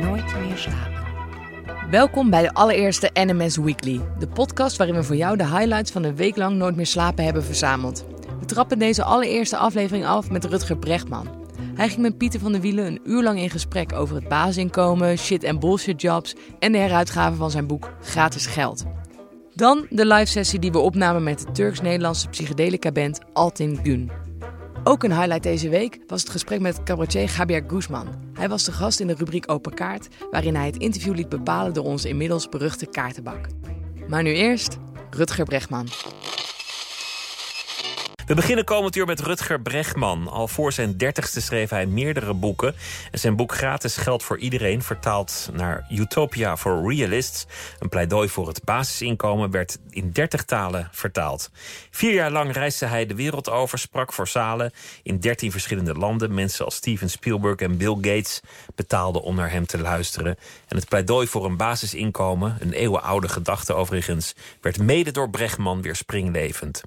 Nooit meer slapen. Welkom bij de allereerste NMS Weekly, de podcast waarin we voor jou de highlights van een week lang Nooit meer slapen hebben verzameld. We trappen deze allereerste aflevering af met Rutger Brechtman. Hij ging met Pieter van der Wielen een uur lang in gesprek over het basisinkomen, shit en bullshit jobs en de heruitgave van zijn boek Gratis Geld. Dan de live sessie die we opnamen met de Turks-Nederlandse psychedelica band Altin Gün. Ook een highlight deze week was het gesprek met cabaretier Javier Guzman. Hij was de gast in de rubriek Open Kaart, waarin hij het interview liet bepalen door onze inmiddels beruchte kaartenbak. Maar nu eerst Rutger Bregman. We beginnen komend uur met Rutger Bregman. Al voor zijn dertigste schreef hij meerdere boeken. En zijn boek Gratis Geld voor Iedereen, vertaald naar Utopia for Realists... een pleidooi voor het basisinkomen, werd in dertig talen vertaald. Vier jaar lang reisde hij de wereld over, sprak voor zalen... in dertien verschillende landen. Mensen als Steven Spielberg en Bill Gates betaalden om naar hem te luisteren. En het pleidooi voor een basisinkomen, een eeuwenoude gedachte overigens... werd mede door Bregman weer springlevend.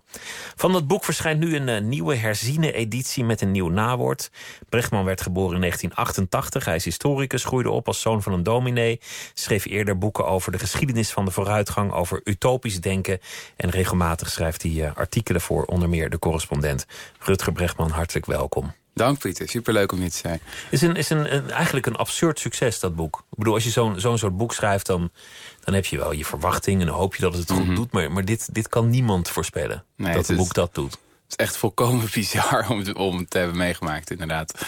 Van dat boek verschijnt nu een uh, nieuwe herziene editie met een nieuw nawoord. Brechtman werd geboren in 1988. Hij is historicus, groeide op als zoon van een dominee. Schreef eerder boeken over de geschiedenis van de vooruitgang, over utopisch denken. En regelmatig schrijft hij uh, artikelen voor onder meer de correspondent. Rutger Brechtman, hartelijk welkom. Dank Pieter, superleuk om hier te zijn. is, een, is een, een, eigenlijk een absurd succes, dat boek. Ik bedoel, als je zo'n zo'n soort boek schrijft, dan, dan heb je wel je verwachting... en dan hoop je dat het het goed mm -hmm. doet. Maar, maar dit, dit kan niemand voorspellen, nee, dat het boek dat doet. Is echt volkomen bizar om, om het te hebben meegemaakt, inderdaad.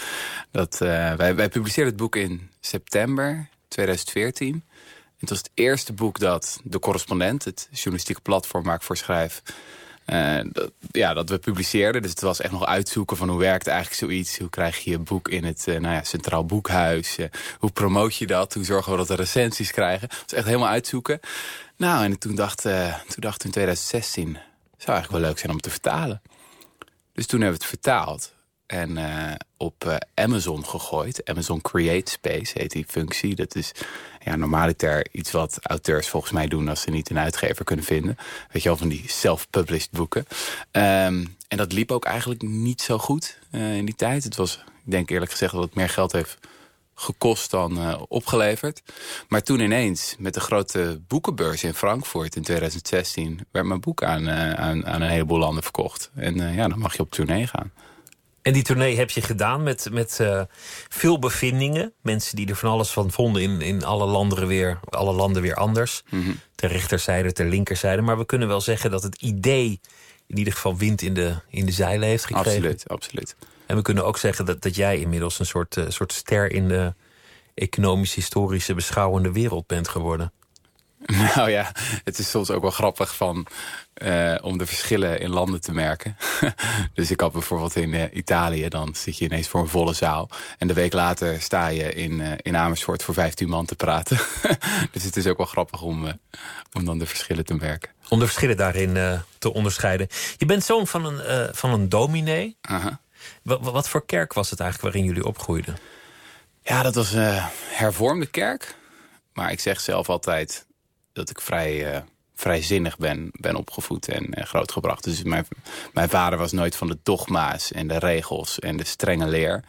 Dat, uh, wij, wij publiceerden het boek in september 2014. Het was het eerste boek dat de correspondent, het journalistieke platform waar ik voor schrijf... Uh, dat, ja, dat we publiceerden. Dus het was echt nog uitzoeken van hoe werkt eigenlijk zoiets. Hoe krijg je je boek in het uh, nou ja, Centraal Boekhuis? Hoe promoot je dat? Hoe zorgen we dat we recensies krijgen? Het was echt helemaal uitzoeken. Nou, en toen dacht, toen dacht ik in 2016... zou eigenlijk wel leuk zijn om te vertalen. Dus toen hebben we het vertaald en uh, op uh, Amazon gegooid. Amazon Create Space heet die functie. Dat is ja, normaliter iets wat auteurs volgens mij doen... als ze niet een uitgever kunnen vinden. Weet je wel, van die self-published boeken. Um, en dat liep ook eigenlijk niet zo goed uh, in die tijd. Het was, ik denk eerlijk gezegd, dat het meer geld heeft gekost dan uh, opgeleverd. Maar toen ineens, met de grote boekenbeurs in Frankfurt in 2016... werd mijn boek aan, uh, aan, aan, een heleboel landen verkocht. En uh, ja, dan mag je op tournee gaan. En die tournee heb je gedaan met, met veel bevindingen. Mensen die er van alles van vonden in, in alle, landen weer, alle landen weer anders. Mm -hmm. Ter rechterzijde, ter linkerzijde. Maar we kunnen wel zeggen dat het idee in ieder geval wind in de, in de zeilen heeft gekregen. Absoluut, absoluut. En we kunnen ook zeggen dat, dat jij inmiddels een soort, uh, soort ster in de economisch-historische beschouwende wereld bent geworden. Nou ja, het is soms ook wel grappig van, uh, om de verschillen in landen te merken. dus ik had bijvoorbeeld in uh, Italië, dan zit je ineens voor een volle zaal. En de week later sta je in, uh, in Amersfoort voor 15 man te praten. dus het is ook wel grappig om, om dan de verschillen te merken. Om de verschillen daarin te onderscheiden. Je bent zoon van een, van een dominee. -huh. Wat, voor kerk was het eigenlijk waarin jullie opgroeiden? Ja, dat was een hervormde kerk. Maar ik zeg zelf altijd dat ik vrij, uh, vrijzinnig ben, ben opgevoed en uh, grootgebracht. Dus mijn, mijn vader was nooit van de dogma's en de regels en de strenge leer.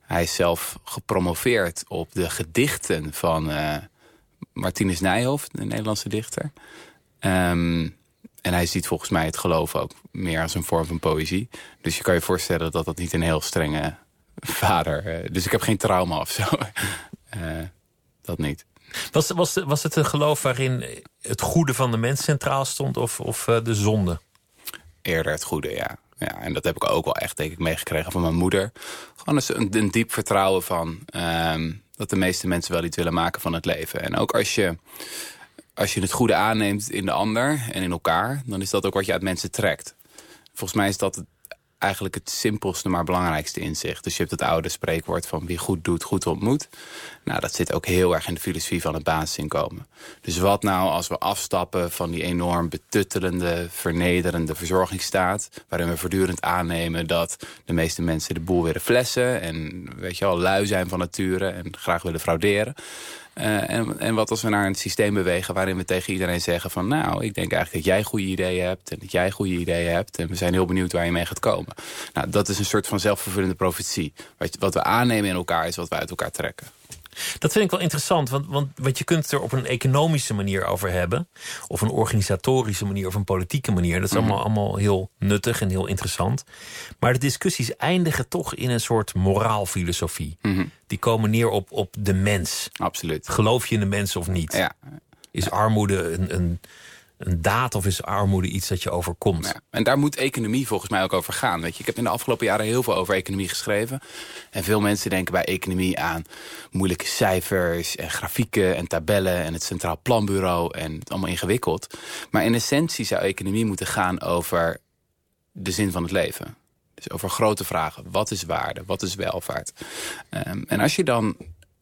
Hij is zelf gepromoveerd op de gedichten van uh, Martinus Nijhoff, de Nederlandse dichter. Um, en hij ziet volgens mij het geloof ook meer als een vorm van poëzie. Dus je kan je voorstellen dat dat niet een heel strenge vader... Uh, dus ik heb geen trauma of zo. uh, dat niet. Was, was, was het een geloof waarin het goede van de mens centraal stond of, of uh, de zonde? Eerder het goede, ja. ja. En dat heb ik ook wel echt denk ik, meegekregen van mijn moeder. Gewoon een, een diep vertrouwen van um, dat de meeste mensen wel iets willen maken van het leven. En ook als je, als je het goede aanneemt in de ander en in elkaar... dan is dat ook wat je uit mensen trekt. Volgens mij is dat het eigenlijk het simpelste maar belangrijkste inzicht. Dus je hebt het oude spreekwoord van wie goed doet, goed ontmoet. Nou, dat zit ook heel erg in de filosofie van het basisinkomen. Dus wat nou als we afstappen van die enorm betuttelende, vernederende verzorgingsstaat... waarin we voortdurend aannemen dat de meeste mensen de boel willen flessen... en weet je wel, lui zijn van nature en graag willen frauderen... Uh, en, en wat als we naar een systeem bewegen waarin we tegen iedereen zeggen van... nou, ik denk eigenlijk dat jij goede ideeën hebt en dat jij goede ideeën hebt... en we zijn heel benieuwd waar je mee gaat komen. Nou, dat is een soort van zelfvervullende profetie. Wat we aannemen in elkaar is wat we uit elkaar trekken. Dat vind ik wel interessant, want, want, want je kunt het er op een economische manier over hebben. Of een organisatorische manier, of een politieke manier. Dat is allemaal, allemaal heel nuttig en heel interessant. Maar de discussies eindigen toch in een soort moraalfilosofie. Die komen neer op, op de mens. Absoluut. Geloof je in de mens of niet? Ja. Is armoede een, een, een daad of is armoede iets dat je overkomt? Ja, en daar moet economie volgens mij ook over gaan. Weet je, ik heb in de afgelopen jaren heel veel over economie geschreven. En veel mensen denken bij economie aan moeilijke cijfers en grafieken en tabellen en het Centraal Planbureau en het allemaal ingewikkeld. Maar in essentie zou economie moeten gaan over de zin van het leven. Dus over grote vragen. Wat is waarde? Wat is welvaart? Um, en als je dan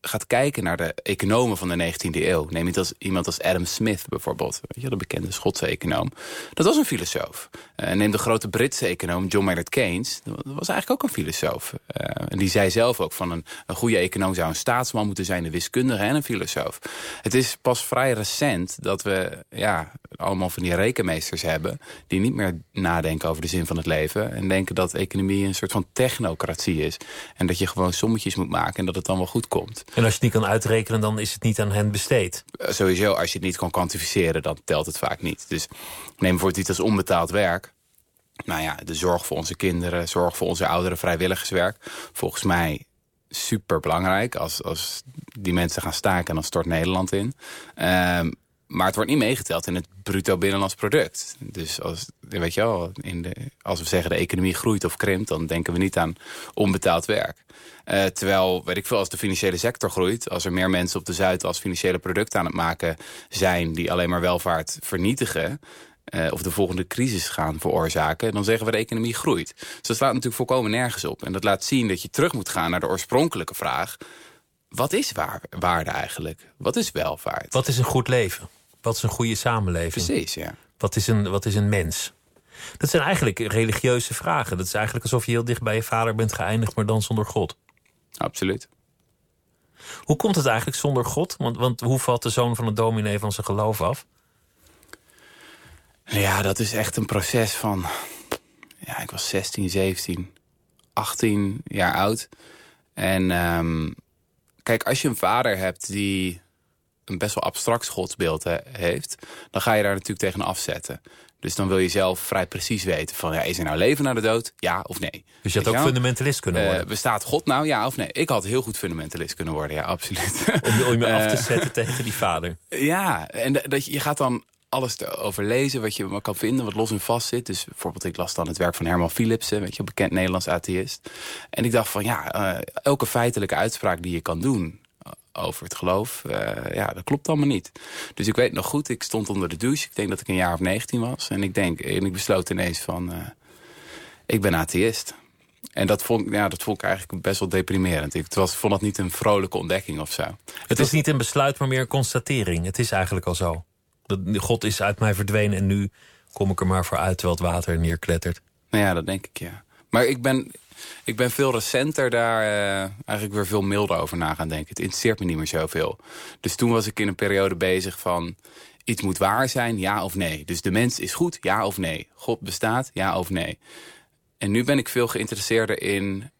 gaat kijken naar de economen van de 19e eeuw... neem als, iemand als Adam Smith bijvoorbeeld... De bekende Schotse econoom. Dat was een filosoof. Uh, neem de grote Britse econoom John Maynard Keynes. Dat was eigenlijk ook een filosoof. Uh, en die zei zelf ook van een, een goede econoom... zou een staatsman moeten zijn, een wiskundige en een filosoof. Het is pas vrij recent dat we ja, allemaal van die rekenmeesters hebben... die niet meer nadenken over de zin van het leven... en denken dat economie een soort van technocratie is. En dat je gewoon sommetjes moet maken en dat het dan wel goed komt. En als je het niet kan uitrekenen, dan is het niet aan hen besteed. Uh, sowieso, als je het niet kan kwantificeren, dan telt het vaak niet. Dus neem bijvoorbeeld iets als onbetaald werk. Nou ja, de zorg voor onze kinderen, zorg voor onze ouderen, vrijwilligerswerk. Volgens mij super belangrijk. Als, als die mensen gaan staken, dan stort Nederland in. Um, maar het wordt niet meegeteld in het bruto binnenlands product. Dus als, weet je wel, in de, als we zeggen de economie groeit of krimpt... dan denken we niet aan onbetaald werk. Uh, terwijl, weet ik veel, als de financiële sector groeit... als er meer mensen op de Zuid als financiële producten aan het maken zijn... die alleen maar welvaart vernietigen... Uh, of de volgende crisis gaan veroorzaken... dan zeggen we de economie groeit. Dus dat slaat natuurlijk volkomen nergens op. En dat laat zien dat je terug moet gaan naar de oorspronkelijke vraag... wat is waar, waarde eigenlijk? Wat is welvaart? Wat is een goed leven? Wat is een goede samenleving? Precies, ja. Wat is een, wat is een mens? Dat zijn eigenlijk religieuze vragen. Dat is eigenlijk alsof je heel dicht bij je vader bent geëindigd... maar dan zonder God. Absoluut. Hoe komt het eigenlijk zonder God? Want, want hoe valt de zoon van een dominee van zijn geloof af? Ja, dat is echt een proces van... Ja, ik was 16, 17, 18 jaar oud. En um, kijk, als je een vader hebt die een best wel abstract godsbeeld he, heeft... dan ga je daar natuurlijk tegen afzetten. Dus dan wil je zelf vrij precies weten van... Ja, is er nou leven na de dood? Ja of nee? Dus je had ook fundamentalist kunnen worden? Uh, bestaat God nou? Ja of nee? Ik had heel goed fundamentalist kunnen worden, ja, absoluut. Om, om je af te zetten tegen die vader? Ja, en dat je, je gaat dan alles over lezen wat je maar kan vinden, wat los en vast zit. Dus bijvoorbeeld, ik las dan het werk van Herman Philipsen, weet je, een bekend Nederlands atheïst. En ik dacht van, ja, uh, elke feitelijke uitspraak die je kan doen over het geloof, uh, ja, dat klopt allemaal niet. Dus ik weet nog goed, ik stond onder de douche. Ik denk dat ik een jaar of 19 was. En ik denk, en ik besloot ineens van, uh, ik ben atheïst. En dat vond, ja, dat vond ik eigenlijk best wel deprimerend. Ik was, vond dat niet een vrolijke ontdekking of zo. Het, het is niet een besluit, maar meer een constatering. Het is eigenlijk al zo. God is uit mij verdwenen en nu kom ik er maar voor uit terwijl het water neerklettert. Nou ja, dat denk ik, ja. Maar ik ben, ik ben veel recenter daar uh, eigenlijk weer veel milder over na gaan denken. Het interesseert me niet meer zoveel. Dus toen was ik in een periode bezig van... iets moet waar zijn, ja of nee. Dus de mens is goed, ja of nee. God bestaat, ja of nee. En nu ben ik veel geïnteresseerder in...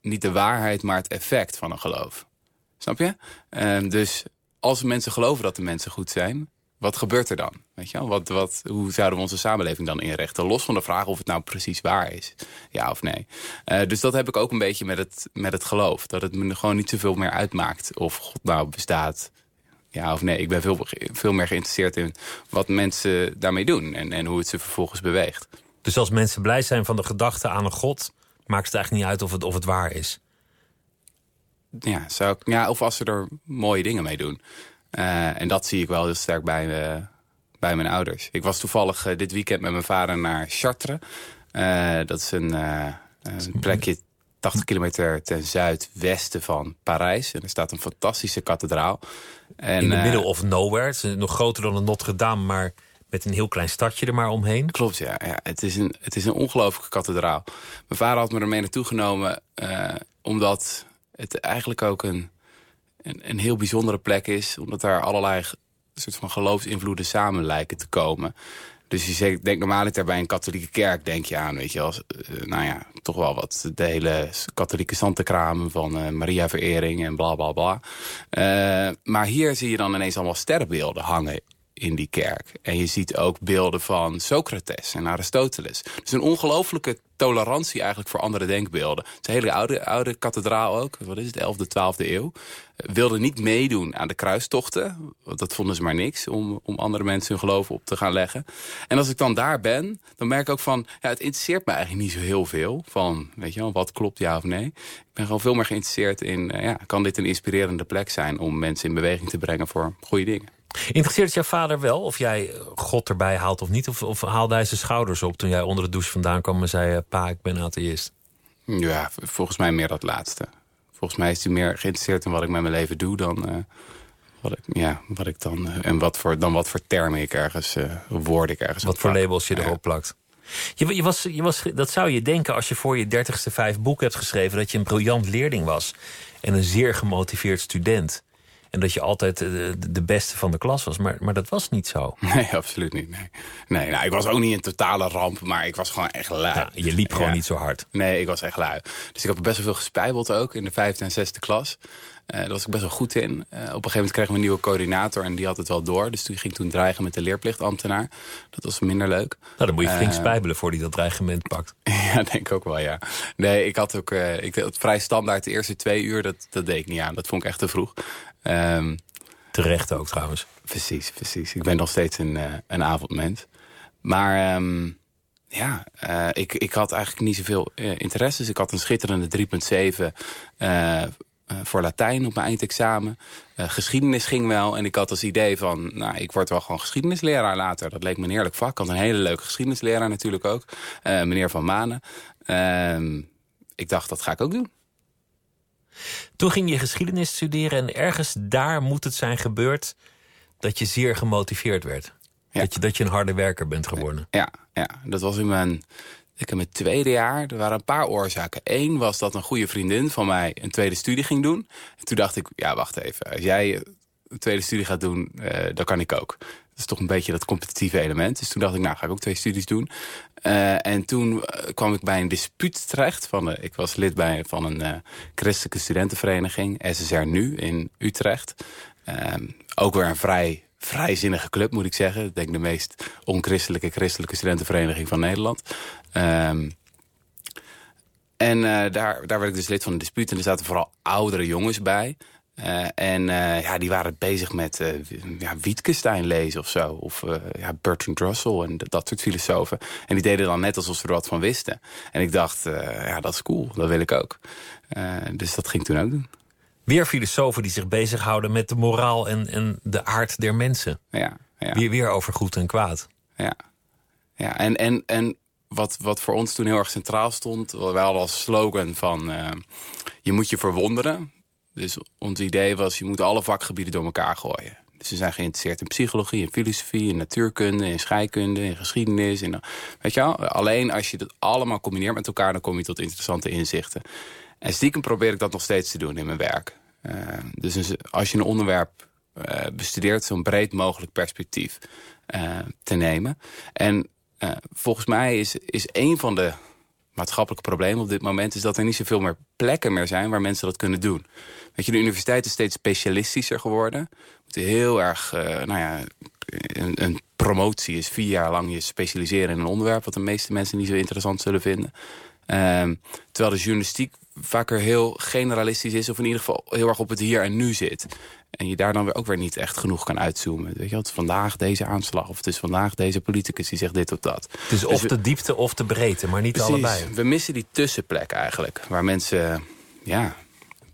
niet de waarheid, maar het effect van een geloof. Snap je? Uh, dus als mensen geloven dat de mensen goed zijn wat gebeurt er dan? Weet je wel? Wat, wat, hoe zouden we onze samenleving dan inrichten? Los van de vraag of het nou precies waar is. Ja of nee. Uh, dus dat heb ik ook een beetje met het, met het geloof. Dat het me gewoon niet zoveel meer uitmaakt of God nou bestaat. Ja of nee. Ik ben veel, veel meer geïnteresseerd in wat mensen daarmee doen. En, en hoe het ze vervolgens beweegt. Dus als mensen blij zijn van de gedachte aan een God... maakt het eigenlijk niet uit of het, of het waar is? Ja, zou ik, ja, of als ze er mooie dingen mee doen. Uh, en dat zie ik wel heel sterk bij, uh, bij mijn ouders. Ik was toevallig uh, dit weekend met mijn vader naar Chartres. dat is een, een plekje 80 kilometer ten zuidwesten van Parijs. En er staat een fantastische kathedraal. En, In the middle of nowhere. Het is nog groter dan een Notre Dame, maar met een heel klein stadje er maar omheen. Klopt, ja. ja het is een, het is een ongelooflijke kathedraal. Mijn vader had me ermee naartoe genomen... omdat het eigenlijk ook een een, een heel bijzondere plek is. Omdat daar allerlei soort van geloofsinvloeden samen lijken te komen. Dus je denkt normaal bij een katholieke kerk, denk je aan, weet je, als, nou ja, toch wel wat de hele katholieke zantenkramen van uh, Maria-verering en bla bla bla. maar hier zie je dan ineens allemaal sterrenbeelden hangen in die kerk. En je ziet ook beelden van Socrates en Aristoteles. Dus een ongelofelijke tolerantie eigenlijk voor andere denkbeelden. Het is een hele oude, oude kathedraal ook. Wat is het, 11e, 12e eeuw. Wilde niet meedoen aan de kruistochten. Want dat vonden ze maar niks om, om andere mensen hun geloof op te gaan leggen. En als ik dan daar ben, dan merk ik ook van... Ja, het interesseert me eigenlijk niet zo heel veel. Van, weet je wel, wat klopt ja of nee. Ik ben gewoon veel meer geïnteresseerd in... Uh, ja, kan dit een inspirerende plek zijn om mensen in beweging te brengen voor goede dingen. Interesseert jouw vader wel of jij God erbij haalt of niet? Of, of haalde hij zijn schouders op toen jij onder de douche vandaan kwam en zei... Eh, pa, ik ben atheïst? Ja, volgens mij meer dat laatste. Volgens mij is hij meer geïnteresseerd in wat ik met mijn leven doe... dan, uh, wat, ik, ja, wat ik dan, uh, en wat voor, dan wat voor termen ik ergens, uh, woord ik ergens Wat voor labels je erop plakt. Je, je, was, je was, dat zou je denken als je voor je dertigste vijf boeken hebt geschreven... dat je een briljant leerling was en een zeer gemotiveerd student... En dat je altijd de, de, beste van de klas was. Maar, maar dat was niet zo. Nee, absoluut niet. Nee, nee nou, ik was ook niet een totale ramp, maar ik was gewoon echt lui. Ja, je liep gewoon niet zo hard. Nee, ik was echt lui. Dus ik heb best wel veel gespijbeld ook in de vijfde en zesde klas. Uh, daar was ik best wel goed in. Uh, op een gegeven moment kregen we een nieuwe coördinator en die had het wel door. Dus toen ging toen dreigen met de leerplichtambtenaar. Dat was minder leuk. Nou, dan moet je flink uh, spijbelen voor die dat dreigement pakt. ja, denk ik ook wel, ja. Nee, ik had ook ik, het vrij standaard de eerste twee uur, dat, dat deed ik niet aan. Dat vond ik echt te vroeg. Um, Terecht ook trouwens. Precies, precies. Ik ben nog steeds een, uh, een avondmens. Maar um, ja, uh, ik, ik had eigenlijk niet zoveel uh, interesses. Ik had een schitterende 3.7 voor Latijn op mijn eindexamen. geschiedenis ging wel. En ik had als idee van, nou, ik word wel gewoon geschiedenisleraar later. Dat leek me een heerlijk vak. Ik had een hele leuke geschiedenisleraar natuurlijk ook. meneer Van Manen. Ehm, ik dacht, dat ga ik ook doen. Toen ging je geschiedenis studeren en ergens daar moet het zijn gebeurd dat je zeer gemotiveerd werd. Dat, je, dat je een harde werker bent geworden. Ja, ja. dat was in mijn, ik in mijn tweede jaar. Er waren een paar oorzaken. Eén was dat een goede vriendin van mij een tweede studie ging doen. En toen dacht ik, ja wacht even. Als jij een tweede studie gaat doen, uh, dan kan ik ook. Dat is toch een beetje dat competitieve element. Dus toen dacht ik, nou ga ik ook twee studies doen. Uh, en toen eh, kwam ik bij een dispuut terecht. Van, uh, ik was lid bij, van een christelijke studentenvereniging, SSR Nu in Utrecht. Ehm, ook weer een vrij vrijzinnige club, moet ik zeggen. Ik denk de meest onchristelijke christelijke studentenvereniging van Nederland. Um, en daar, daar werd ik dus lid van een dispuut. En er zaten vooral oudere jongens bij. Uh, en uh, ja, die waren bezig met uh, ja, Wittgenstein lezen of zo. Of ja, Bertrand Russell en dat soort filosofen. En die deden dan net alsof ze er wat van wisten. En ik dacht, ja, dat is cool, dat wil ik ook. dus dat ging ik toen ook doen. Weer filosofen die zich bezighouden met de moraal en, en de aard der mensen. Ja, ja. Weer, weer over goed en kwaad. Ja, ja en, en, en wat, wat voor ons toen heel erg centraal stond... hadden als slogan van... je moet je verwonderen dus ons idee was, je moet alle vakgebieden door elkaar gooien. Dus we zijn geïnteresseerd in psychologie, in filosofie, in natuurkunde, in scheikunde, in geschiedenis. In, weet je wel? Alleen als je dat allemaal combineert met elkaar, dan kom je tot interessante inzichten. En stiekem probeer ik dat nog steeds te doen in mijn werk. Uh, dus als je een onderwerp uh, bestudeert, zo'n breed mogelijk perspectief uh, te nemen. En volgens mij is, is een van de maatschappelijke problemen op dit moment... is dat er niet zoveel meer plekken meer zijn waar mensen dat kunnen doen. Weet je, de universiteit is steeds specialistischer geworden. Moet heel erg, uh, nou ja, een, een, promotie is vier jaar lang je specialiseren in een onderwerp... wat de meeste mensen niet zo interessant zullen vinden. Um, terwijl de journalistiek vaker heel generalistisch is... of in ieder geval heel erg op het hier en nu zit. En je daar dan weer ook weer niet echt genoeg kan uitzoomen. Weet je, het is vandaag deze aanslag of het is vandaag deze politicus die zegt dit of dat. Het is dus of de diepte of de breedte, maar niet precies, allebei. We missen die tussenplek eigenlijk. Waar mensen ja,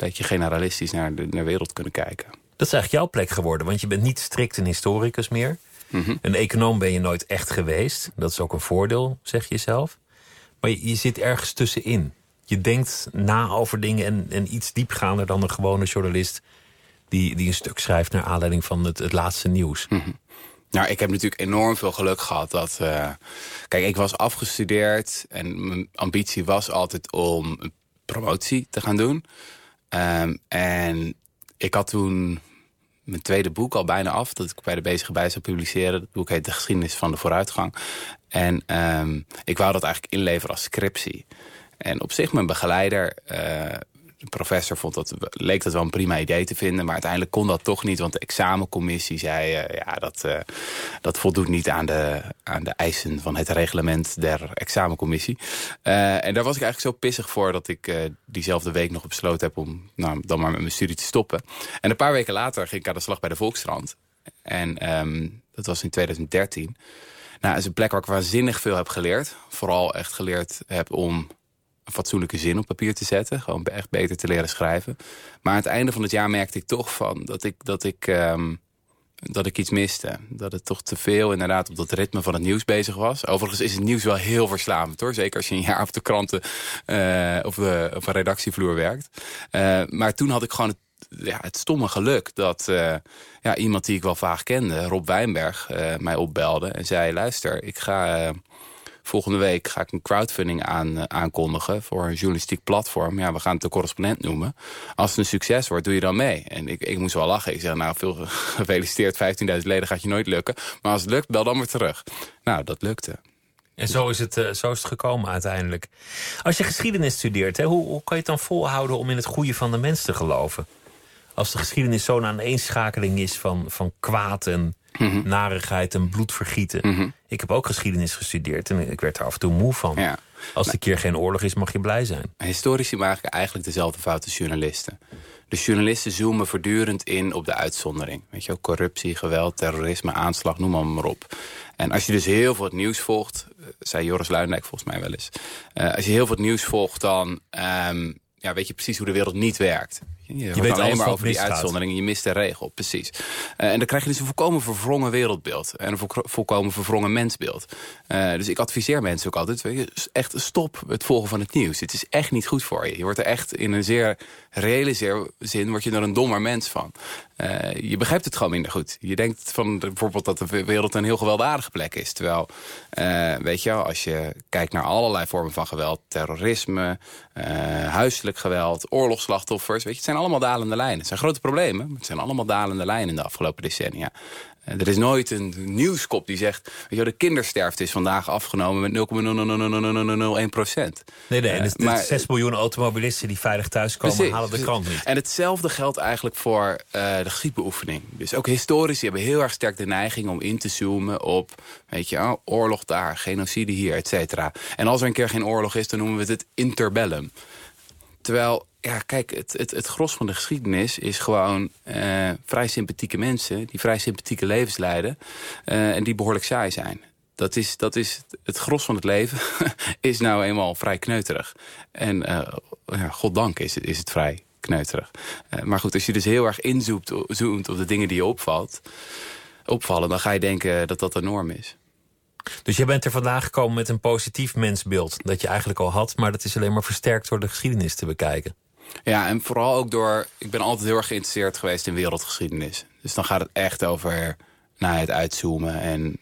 beetje generalistisch naar de, naar wereld kunnen kijken. Dat is eigenlijk jouw plek geworden, want je bent niet strikt een historicus meer. Mm Een econoom ben je nooit echt geweest. Dat is ook een voordeel, zeg je zelf. Maar je, je zit ergens tussenin. Je denkt na over dingen en, en iets diepgaander dan een gewone journalist... die, die een stuk schrijft naar aanleiding van het, het laatste nieuws. Mm Nou, ik heb natuurlijk enorm veel geluk gehad dat... Uh, kijk, ik was afgestudeerd en mijn ambitie was altijd om een promotie te gaan doen. Um, en ik had toen mijn tweede boek al bijna af. Dat ik bij de Bezige Bij zou publiceren. Het boek heet De Geschiedenis van de Vooruitgang. En um, ik wou dat eigenlijk inleveren als scriptie. En op zich mijn begeleider... Uh, de professor vond dat, leek dat wel een prima idee te vinden. Maar uiteindelijk kon dat toch niet. Want de examencommissie zei... Uh, ja, dat, uh, dat voldoet niet aan de, aan de eisen van het reglement der examencommissie. Uh, en daar was ik eigenlijk zo pissig voor... dat ik diezelfde week nog besloten heb om nou, dan maar met mijn studie te stoppen. En een paar weken later ging ik aan de slag bij de Volkskrant. En um, dat was in 2013. Nou, is een plek waar ik waanzinnig veel heb geleerd. Vooral echt geleerd heb om een fatsoenlijke zin op papier te zetten. Gewoon echt beter te leren schrijven. Maar aan het einde van het jaar merkte ik toch van dat ik, dat ik, um, dat ik iets miste. Dat het toch te veel inderdaad op dat ritme van het nieuws bezig was. Overigens is het nieuws wel heel verslavend hoor. Zeker als je een jaar op de kranten uh, of, de, of een redactievloer werkt. Uh, maar toen had ik gewoon het ja, het stomme geluk dat ja, iemand die ik wel vaag kende, Rob Wijnberg, mij opbelde en zei... luister, ik ga volgende week ga ik een crowdfunding aan, aankondigen voor een journalistiek platform. Ja, we gaan het de correspondent noemen. Als het een succes wordt, doe je dan mee. En ik, ik moest wel lachen. Ik zeg, nou, veel gefeliciteerd, 15.000 leden gaat je nooit lukken. Maar als het lukt, bel dan maar terug. Nou, dat lukte. En zo is, het, uh, zo is het gekomen uiteindelijk. Als je geschiedenis studeert, hè, hoe, hoe kan je het dan volhouden om in het goede van de mens te geloven? als de geschiedenis zo'n aaneenschakeling is van, van kwaad en mm narigheid en bloedvergieten. Mhm. Ik heb ook geschiedenis gestudeerd en ik werd er af en toe moe van. Ja. Als de keer geen oorlog is, mag je blij zijn. Historici maken eigenlijk dezelfde fout als journalisten. De journalisten zoomen voortdurend in op de uitzondering. Weet je corruptie, geweld, terrorisme, aanslag, noem maar, maar op. En als je dus heel veel het nieuws volgt, eh, zei Joris Luijendijk volgens mij wel eens. Uh, als je heel veel het nieuws volgt, dan um, ja, weet je precies hoe de wereld niet werkt. Je, je weet alleen maar over die uitzonderingen. Je mist de regel, precies. Uh, en dan krijg je dus een volkomen verwrongen wereldbeeld. En een volkomen verwrongen mensbeeld. Uh, dus ik adviseer mensen ook altijd... Weet je, echt stop het volgen van het nieuws. Het is echt niet goed voor je. Je wordt er echt in een zeer reële zin... word je er een dommer mens van. Uh, je begrijpt het gewoon minder goed. Je denkt van bijvoorbeeld dat de wereld een heel gewelddadige plek is. Terwijl, uh, weet je als je kijkt naar allerlei vormen van geweld... terrorisme, uh, huiselijk geweld, oorlogsslachtoffers... Weet je, het zijn allemaal dalende lijnen. Het zijn grote problemen, maar het zijn allemaal dalende lijnen in de afgelopen decennia. Er is nooit een nieuwskop die zegt... Weet je, de kindersterfte is vandaag afgenomen met 0,0001 procent. Nee, nee, uh, maar, 6 miljoen automobilisten die veilig thuiskomen halen de krant niet. En hetzelfde geldt eigenlijk voor uh, de griepbeoefening. Dus ook historici hebben heel erg sterk de neiging om in te zoomen op... weet je, oh, oorlog daar, genocide hier, et cetera. En als er een keer geen oorlog is, dan noemen we het het interbellum. Terwijl ja, kijk, het, het, het gros van de geschiedenis is gewoon uh, vrij sympathieke mensen... die vrij sympathieke levens leiden uh, en die behoorlijk saai zijn. Dat is, dat is het gros van het leven is nou eenmaal vrij kneuterig. En uh, ja, goddank is, is het vrij kneuterig. maar goed, als je dus heel erg inzoomt zoomt op de dingen die je opvalt, opvallen... dan ga je denken dat dat de norm is. Dus je bent er vandaag gekomen met een positief mensbeeld... dat je eigenlijk al had, maar dat is alleen maar versterkt door de geschiedenis te bekijken. Ja, en vooral ook door... Ik ben altijd heel erg geïnteresseerd geweest in wereldgeschiedenis. Dus dan gaat het echt over nou, het uitzoomen. En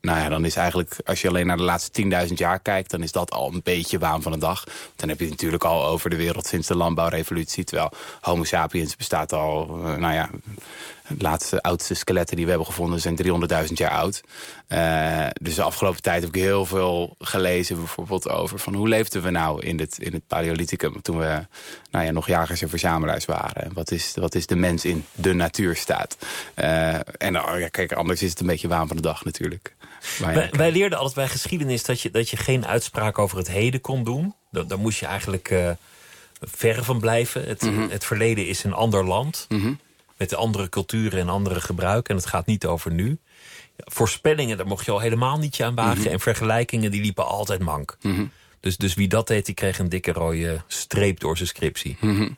nou ja, dan is eigenlijk... Als je alleen naar de laatste 10.000 jaar kijkt... dan is dat al een beetje waan van de dag. Dan heb je het natuurlijk al over de wereld sinds de landbouwrevolutie. Terwijl homo sapiens bestaat al... nou ja, de laatste oudste skeletten die we hebben gevonden zijn 300.000 jaar oud. Uh, dus de afgelopen tijd heb ik heel veel gelezen bijvoorbeeld over... van hoe leefden we nou in het, in het Paleolithicum... toen we nou ja, nog jagers en verzamelaars waren. Wat is, wat is de mens in de natuurstaat? Uh, en oh ja, kijk, anders is het een beetje waan van de dag natuurlijk. Wij, wij, leerden altijd bij geschiedenis dat je, dat je geen uitspraak over het heden kon doen. Daar, moest je eigenlijk uh, verre van blijven. Het, mm -hmm. het verleden is een ander land. Mm -hmm met andere culturen en andere gebruiken. En het gaat niet over nu. Voorspellingen, daar mocht je al helemaal niet je aan wagen. Mhm. En vergelijkingen, die liepen altijd mank. Mhm. Dus, dus wie dat deed, die kreeg een dikke rode streep door zijn scriptie. Mhm.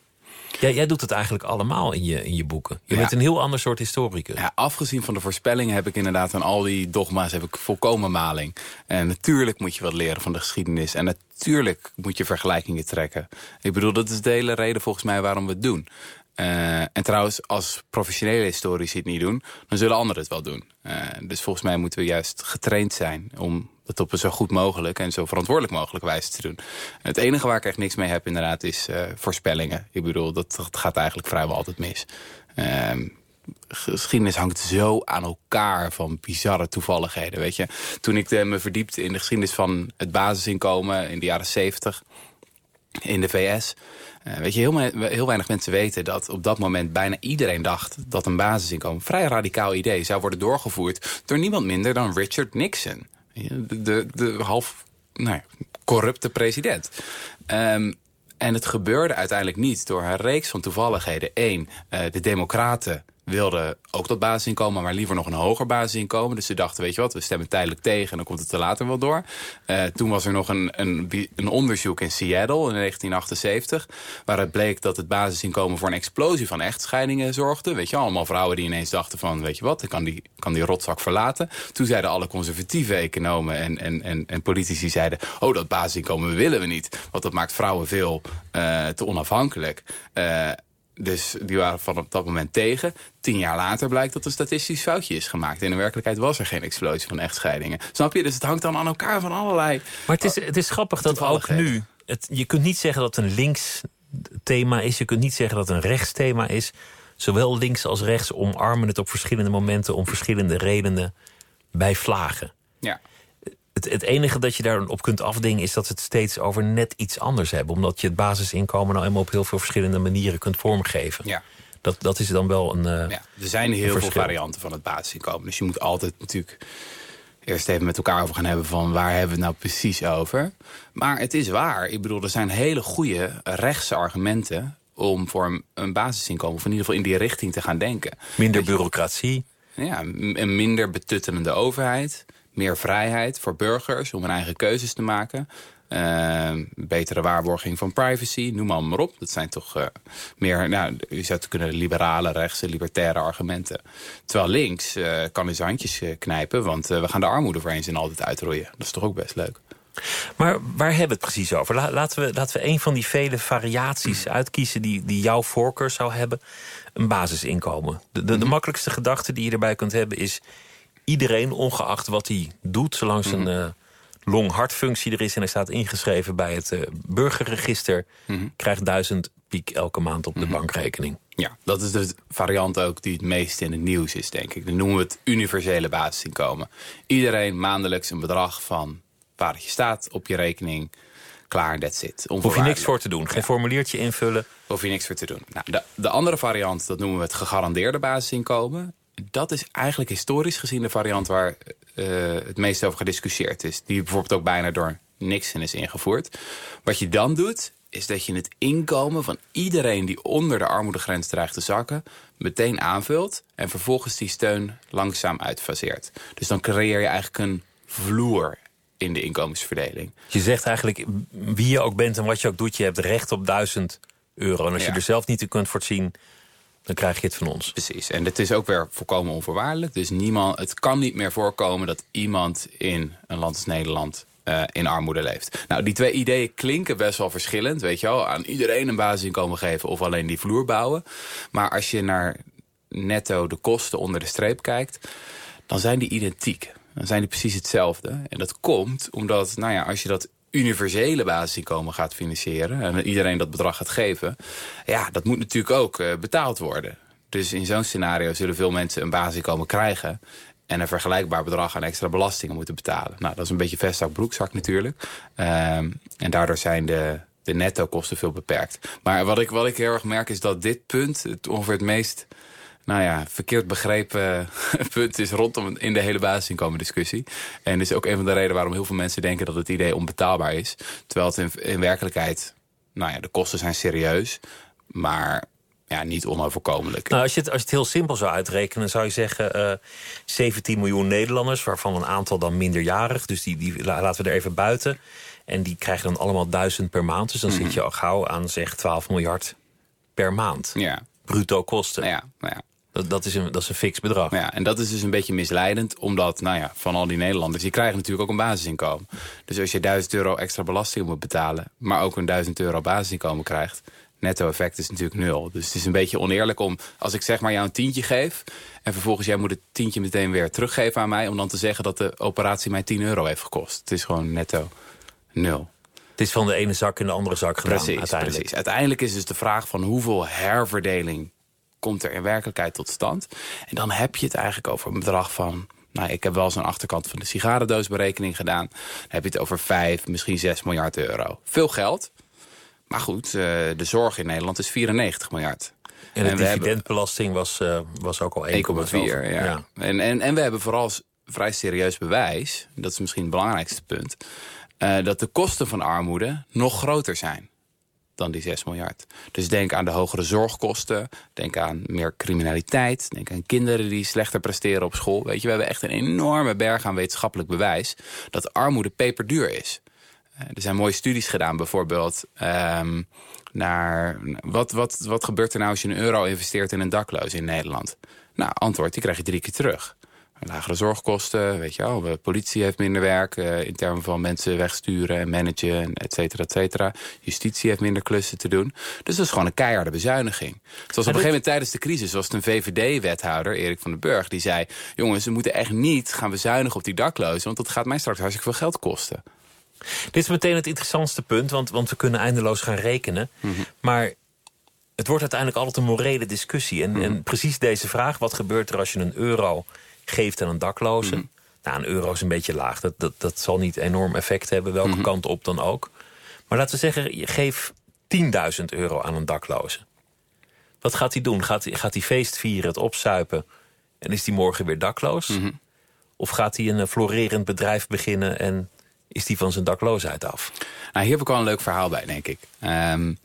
Jij, jij doet het eigenlijk allemaal in je, in je boeken. Je Ja. bent een heel ander soort historicus. Ja, afgezien van de voorspellingen heb ik inderdaad aan al die dogma's heb ik volkomen maling. En natuurlijk moet je wat leren van de geschiedenis. En natuurlijk moet je vergelijkingen trekken. Ik bedoel, dat is de hele reden volgens mij waarom we het doen. Uh, en trouwens, als professionele historici het niet doen... dan zullen anderen het wel doen. Uh, dus volgens mij moeten we juist getraind zijn... om dat op een zo goed mogelijk en zo verantwoordelijk mogelijk wijze te doen. Het enige waar ik echt niks mee heb inderdaad is uh, voorspellingen. Ik bedoel, dat, dat gaat eigenlijk vrijwel altijd mis. geschiedenis hangt zo aan elkaar van bizarre toevalligheden. Weet je? Toen ik me verdiepte in de geschiedenis van het basisinkomen in de jaren 70 in de VS... Uh, weet je, heel, heel, weinig mensen weten dat op dat moment bijna iedereen dacht dat een basisinkomen, vrij radicaal idee, zou worden doorgevoerd door niemand minder dan Richard Nixon. De, de, de half nou corrupte president. Um, en het gebeurde uiteindelijk niet door een reeks van toevalligheden. Eén, uh, de democraten wilden ook dat basisinkomen, maar liever nog een hoger basisinkomen. Dus ze dachten, weet je wat, we stemmen tijdelijk tegen en dan komt het er later wel door. Uh, toen was er nog een, een, een, onderzoek in Seattle in 1978... waaruit bleek dat het basisinkomen voor een explosie van echtscheidingen zorgde. Weet je, allemaal vrouwen die ineens dachten van, weet je wat, ik kan die, kan die rotzak verlaten. Toen zeiden alle conservatieve economen en, en, en, politici zeiden... oh, dat basisinkomen willen we niet, want dat maakt vrouwen veel uh, te onafhankelijk... Uh, dus die waren van op dat moment tegen. Tien jaar later blijkt dat een statistisch foutje is gemaakt. In de werkelijkheid was er geen explosie van echtscheidingen. Snap je? Dus het hangt dan aan elkaar van allerlei... Maar het is, het is grappig dat ook nu... Het, je kunt niet zeggen dat het een links thema is. Je kunt niet zeggen dat het een rechts thema is. Zowel links als rechts omarmen het op verschillende momenten... om verschillende redenen bij vlagen. Ja. Het, het, enige dat je daarop kunt afdingen is dat ze het steeds over net iets anders hebben. Omdat je het basisinkomen nou eenmaal op heel veel verschillende manieren kunt vormgeven. Ja. Dat, dat is dan wel een. Uh, ja, er zijn heel veel varianten van het basisinkomen. Dus je moet altijd natuurlijk eerst even met elkaar over gaan hebben van waar hebben we het nou precies over. Maar het is waar. Ik bedoel, er zijn hele goede rechtse argumenten om voor een, een basisinkomen, of in ieder geval in die richting te gaan denken. Minder bureaucratie. Ja, een minder betuttelende overheid meer vrijheid voor burgers om hun eigen keuzes te maken. Uh, betere waarborging van privacy, noem maar, maar op. Dat zijn toch uh, meer, nou, je zou het kunnen liberale, rechtse, libertaire argumenten. Terwijl links uh, kan in zijn handjes knijpen, want we gaan de armoede voor eens en altijd uitroeien. Dat is toch ook best leuk. Maar waar hebben we het precies over? Laten we, laten we een van die vele variaties uitkiezen die, die jouw voorkeur zou hebben. Een basisinkomen. De, de, de mhm. makkelijkste gedachte die je erbij kunt hebben is iedereen, ongeacht wat hij doet... zolang zijn uh, long-hartfunctie er is en hij staat ingeschreven bij het uh, burgerregister... Mhm. krijgt duizend piek elke maand op de mhm. bankrekening. Ja, dat is de variant ook die het meest in het nieuws is, denk ik. Dan noemen we het universele basisinkomen. Iedereen maandelijks een bedrag van waar je staat op je rekening klaar, that's it. Hoef je niks voor te doen, geen formuliertje invullen. Hoef je niks voor te doen. Nou, de, de, andere variant, dat noemen we het gegarandeerde basisinkomen dat is eigenlijk historisch gezien de variant waar uh, het meest over gediscussieerd is. Die bijvoorbeeld ook bijna door Nixon is ingevoerd. Wat je dan doet, is dat je het inkomen van iedereen die onder de armoedegrens dreigt te zakken... meteen aanvult en vervolgens die steun langzaam uitfaseert. Dus dan creëer je eigenlijk een vloer in de inkomensverdeling. Je zegt eigenlijk, wie je ook bent en wat je ook doet... je hebt recht op duizend euro. En als je er zelf niet in kunt voorzien dan krijg je het van ons. Precies, en het is ook weer volkomen onvoorwaardelijk. Dus niemand, het kan niet meer voorkomen dat iemand in een land als Nederland uh, in armoede leeft. Nou, die twee ideeën klinken best wel verschillend, weet je wel. Aan iedereen een basisinkomen geven of alleen die vloer bouwen. Maar als je naar netto de kosten onder de streep kijkt... dan zijn die identiek. Dan zijn die precies hetzelfde. En dat komt omdat, nou ja, als je dat universele basisinkomen gaat financieren... en iedereen dat bedrag gaat geven... ja, dat moet natuurlijk ook uh, betaald worden. Dus in zo'n scenario zullen veel mensen een basisinkomen krijgen... en een vergelijkbaar bedrag aan extra belastingen moeten betalen. Nou, dat is een beetje vestzak broekzak natuurlijk. Um, en daardoor zijn de, de netto kosten veel beperkt. Maar wat ik, wat ik heel erg merk is dat dit punt... Het ongeveer het meest nou ja, verkeerd begrepen punt is rondom in de hele basisinkomen discussie. En is ook een van de redenen waarom heel veel mensen denken dat het idee onbetaalbaar is. Terwijl het in, in werkelijkheid, nou ja, de kosten zijn serieus. Maar ja, niet onoverkomelijk. Nou, als, je het, als je het heel simpel zou uitrekenen, zou je zeggen... Uh, eh, 17 miljoen Nederlanders, waarvan een aantal dan minderjarig. Dus die, die laten we er even buiten. En die krijgen dan allemaal duizend per maand. Dus dan zit mhm. je al gauw aan zeg 12 miljard per maand. Ja. Bruto kosten. Ja, ja. Dat, dat, is een, dat is een fix bedrag. Ja, en dat is dus een beetje misleidend. Omdat, nou ja, van al die Nederlanders... die krijgen natuurlijk ook een basisinkomen. Dus als je 1000 euro extra belasting moet betalen... maar ook een 1000 euro basisinkomen krijgt... netto effect is natuurlijk nul. Dus het is een beetje oneerlijk om... als ik zeg maar jou een tientje geef... en vervolgens jij moet het tientje meteen weer teruggeven aan mij... om dan te zeggen dat de operatie mij 10 euro heeft gekost. Het is gewoon netto nul. Het is van de ene zak in de andere zak gedaan precies, uiteindelijk. Precies. Uiteindelijk is dus de vraag van hoeveel herverdeling komt er in werkelijkheid tot stand? En dan heb je het eigenlijk over een bedrag van... Nou, ik heb wel eens een achterkant van de sigarendoosberekening gedaan. Dan heb je het over 5, misschien 6 miljard euro. Veel geld. Maar goed, uh, de zorg in Nederland is 94 miljard. En de dividendbelasting was, uh, was ook al 1,4. Ja. ja. En, en, en we hebben vooral vrij serieus bewijs... dat is misschien het belangrijkste punt... Uh, dat de kosten van armoede nog groter zijn dan die 6 miljard. Dus denk aan de hogere zorgkosten. Denk aan meer criminaliteit. Denk aan kinderen die slechter presteren op school. Weet je, we hebben echt een enorme berg aan wetenschappelijk bewijs... dat armoede peperduur is. Uh, er zijn mooie studies gedaan, bijvoorbeeld... Um, naar wat, wat, wat gebeurt er nou als je een euro investeert in een dakloos in Nederland? Nou, antwoord, die krijg je drie keer terug. Lagere zorgkosten, weet je wel. De politie heeft minder werk uh, in termen van mensen wegsturen en managen, et cetera, et cetera. Justitie heeft minder klussen te doen. Dus dat is gewoon een keiharde bezuiniging. Zoals op een gegeven moment tijdens de crisis was het een VVD-wethouder, Erik van den Burg, die zei... jongens, we moeten echt niet gaan bezuinigen op die daklozen, want dat gaat mij straks hartstikke veel geld kosten. Dit is meteen het interessantste punt, want, want we kunnen eindeloos gaan rekenen. Mm -hmm. Maar het wordt uiteindelijk altijd een morele discussie. En, mm -hmm. en precies deze vraag, wat gebeurt er als je een euro geeft aan een dakloze. Mm. Nou, een euro is een beetje laag. Dat, dat, dat zal niet enorm effect hebben, welke mm. kant op dan ook. Maar laten we zeggen, je geeft 10.000 euro aan een dakloze. Wat gaat hij doen? Gaat hij, gaat hij feest vieren, het opsuipen... en is hij morgen weer dakloos? Mm -hmm. Of gaat hij een florerend bedrijf beginnen... en is hij van zijn dakloosheid af? Nou, hier heb ik wel een leuk verhaal bij, denk ik. Um,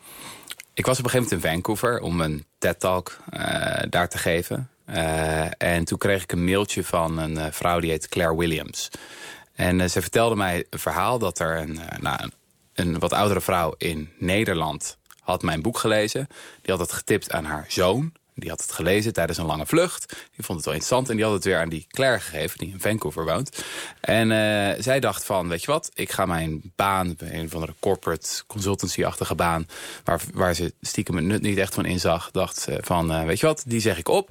ik was op een gegeven moment in Vancouver... om een TED-talk uh, daar te geven. Uh, en toen kreeg ik een mailtje van een uh, vrouw die heet Claire Williams. En uh, ze vertelde mij een verhaal dat er een, nou, een, wat oudere vrouw in Nederland had mijn boek gelezen. Die had het getipt aan haar zoon. Die had het gelezen tijdens een lange vlucht. Die vond het wel interessant en die had het weer aan die Claire gegeven... die in Vancouver woont. En uh, zij dacht van, weet je wat, ik ga mijn baan... een van de corporate consultancy-achtige baan... Waar, waar ze stiekem het nut niet echt van inzag... dacht van, uh, weet je wat, die zeg ik op.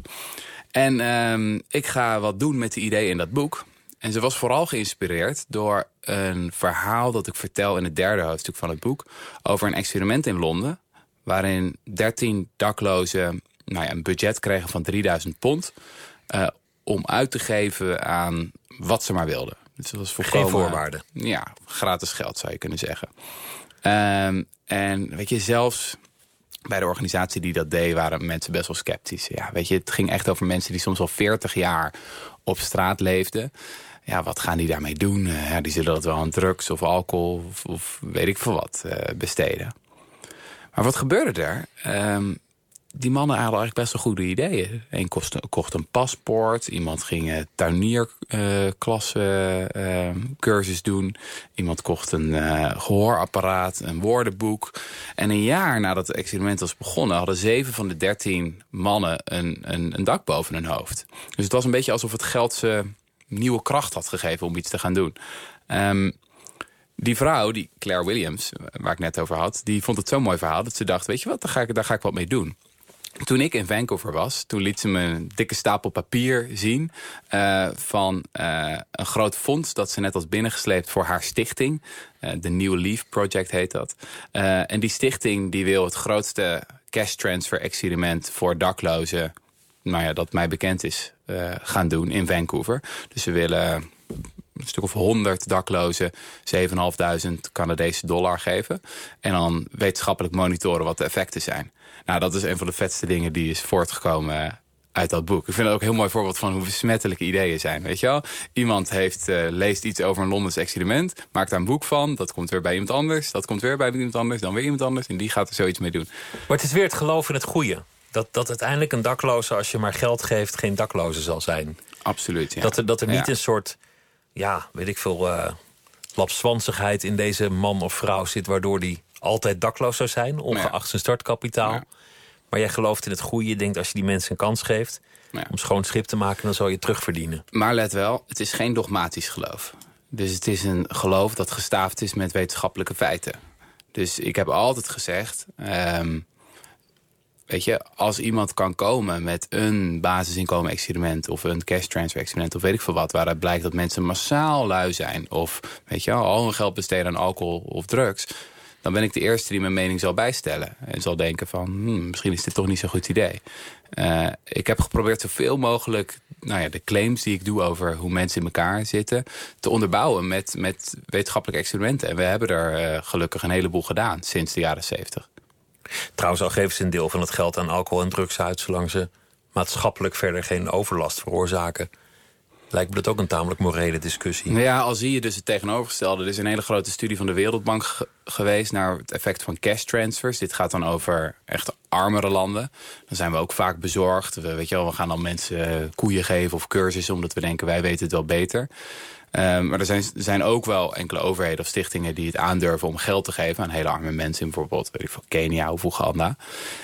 En uh, ik ga wat doen met de ideeën in dat boek. En ze was vooral geïnspireerd door een verhaal dat ik vertel... in het derde hoofdstuk van het boek... over een experiment in Londen... waarin 13 daklozen nou ja, een budget kregen van 3000 pond... Uh, om uit te geven aan wat ze maar wilden. Dus dat was volkomen, Geen voorwaarden. Ja, gratis geld zou je kunnen zeggen. Um, en weet je, zelfs bij de organisatie die dat deed... waren mensen best wel sceptisch. Ja, weet je, het ging echt over mensen die soms al 40 jaar op straat leefden ja, wat gaan die daarmee doen? Uh, ja, die zullen dat wel aan drugs of alcohol of, of weet ik veel wat uh, besteden. Maar wat gebeurde er? Um, die mannen hadden eigenlijk best wel goede ideeën. Eén kocht, een paspoort. Iemand ging uh, tuinierklasse uh, cursus doen. Iemand kocht een gehoorapparaat, een woordenboek. En een jaar nadat het experiment was begonnen... hadden zeven van de dertien mannen een, een, een dak boven hun hoofd. Dus het was een beetje alsof het geld ze nieuwe kracht had gegeven om iets te gaan doen. Um, die vrouw, die Claire Williams, waar ik net over had... die vond het zo'n mooi verhaal dat ze dacht... weet je wat, daar ga ik, daar ga ik wat mee doen. Toen ik in Vancouver was, toen liet ze me een dikke stapel papier zien... Uh, van uh, een groot fonds dat ze net had binnengesleept voor haar stichting. Uh, de New Leaf Project heet dat. en die stichting die wil het grootste cash transfer experiment voor daklozen... nou ja, dat mij bekend is, gaan doen in Vancouver. Dus ze willen een stuk of 100 daklozen 7.500 Canadese dollar geven. En dan wetenschappelijk monitoren wat de effecten zijn. Nou, dat is een van de vetste dingen die is voortgekomen uit dat boek. Ik vind dat ook een heel mooi voorbeeld van hoe besmettelijke ideeën zijn. Weet je wel? Iemand heeft, uh, leest iets over een Londens experiment, maakt daar een boek van. Dat komt weer bij iemand anders, dat komt weer bij iemand anders, dan weer iemand anders. En die gaat er zoiets mee doen. Maar het is weer het geloof in het goede. Dat, dat uiteindelijk een dakloze, als je maar geld geeft, geen dakloze zal zijn. Absoluut, ja. Dat er, dat er niet een soort, ja, weet ik veel, uh, lapswansigheid in deze man of vrouw zit... waardoor die altijd dakloos zou zijn, ongeacht zijn startkapitaal. Maar jij gelooft in het goede. Je denkt als je die mensen een kans geeft om schoon schip te maken... dan zal je terugverdienen. Maar let wel, het is geen dogmatisch geloof. Dus het is een geloof dat gestaafd is met wetenschappelijke feiten. Dus ik heb altijd gezegd... Um, weet je, als iemand kan komen met een basisinkomen-experiment... of een cash transfer-experiment of weet ik veel wat... waaruit blijkt dat mensen massaal lui zijn... of weet je, al hun geld besteden aan alcohol of drugs dan ben ik de eerste die mijn mening zal bijstellen. En zal denken van, hmm, misschien is dit toch niet zo'n goed idee. Uh, ik heb geprobeerd zoveel mogelijk nou ja, de claims die ik doe over hoe mensen in elkaar zitten... te onderbouwen met, met wetenschappelijke experimenten. En we hebben er uh, gelukkig een heleboel gedaan sinds de jaren 70. Trouwens, al geven ze een deel van het geld aan alcohol en drugs uit... zolang ze maatschappelijk verder geen overlast veroorzaken lijkt me dat ook een tamelijk morele discussie. Nou ja, al zie je dus het tegenovergestelde. Er is een hele grote studie van de Wereldbank geweest... naar het effect van cash transfers. Dit gaat dan over echt armere landen. Dan zijn we ook vaak bezorgd. We, weet je wel, we gaan dan mensen eh, koeien geven of cursussen... omdat we denken, wij weten het wel beter. Um, maar er zijn, zijn ook wel enkele overheden of stichtingen die het aandurven om geld te geven aan hele arme mensen in bijvoorbeeld Kenia of Oeganda.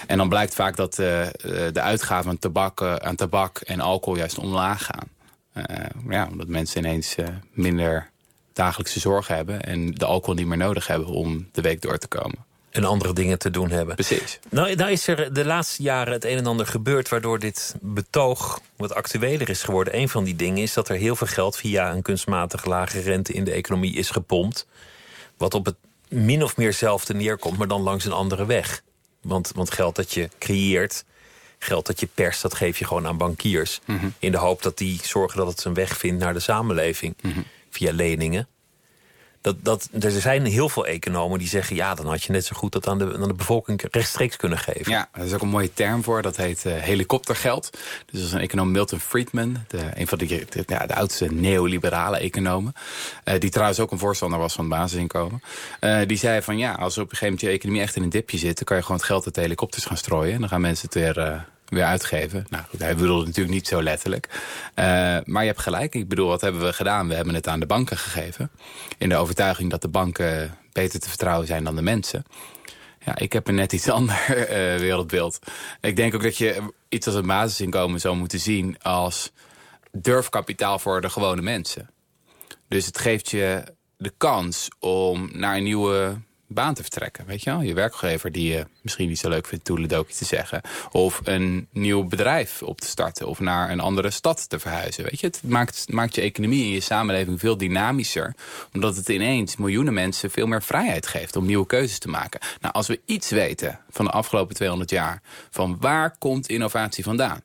En dan blijkt vaak dat uh, de uitgaven aan aan tabak en alcohol juist omlaag gaan. Uh, ja, omdat mensen ineens uh, minder dagelijkse zorgen hebben... en de alcohol niet meer nodig hebben om de week door te komen. En andere dingen te doen hebben. Precies. Nou, nou is er de laatste jaren het een en ander gebeurd... waardoor dit betoog wat actueler is geworden. Een van die dingen is dat er heel veel geld... via een kunstmatig lage rente in de economie is gepompt. Wat op het min of meer zelfde neerkomt, maar dan langs een andere weg. Want, want geld dat je creëert geld dat je perst, dat geef je gewoon aan bankiers. Mhm. In de hoop dat die zorgen dat het zijn weg vindt naar de samenleving. Mhm. Via leningen. Dat, dat, er zijn heel veel economen die zeggen... ja, dan had je net zo goed dat aan de, aan de bevolking rechtstreeks kunnen geven. Ja, er is ook een mooie term voor. Dat heet uh, helikoptergeld. Dus dat is een econoom Milton Friedman. De, een van de, ja, de oudste neoliberale economen. Uh, die trouwens ook een voorstander was van het basisinkomen. Uh, die zei van ja, als op een gegeven moment je economie echt in een dipje zit... dan kan je gewoon het geld uit de helikopters gaan strooien. En dan gaan mensen het weer weer uitgeven. Nou goed, hij bedoelde natuurlijk niet zo letterlijk. Uh, maar je hebt gelijk. Ik bedoel, wat hebben we gedaan? We hebben het aan de banken gegeven. In de overtuiging dat de banken beter te vertrouwen zijn dan de mensen. Ja, ik heb een net iets ander uh, wereldbeeld. Ik denk ook dat je iets als een basisinkomen zou moeten zien... als durfkapitaal voor de gewone mensen. Dus het geeft je de kans om naar een nieuwe baan te vertrekken. Weet je wel? Je werkgever die je misschien niet zo leuk vindt toeledokie te zeggen. Of een nieuw bedrijf op te starten. Of naar een andere stad te verhuizen. Weet je? Het maakt, maakt je economie en je samenleving veel dynamischer. Omdat het ineens miljoenen mensen veel meer vrijheid geeft om nieuwe keuzes te maken. Nou, als we iets weten van de afgelopen 200 jaar. Van waar komt innovatie vandaan?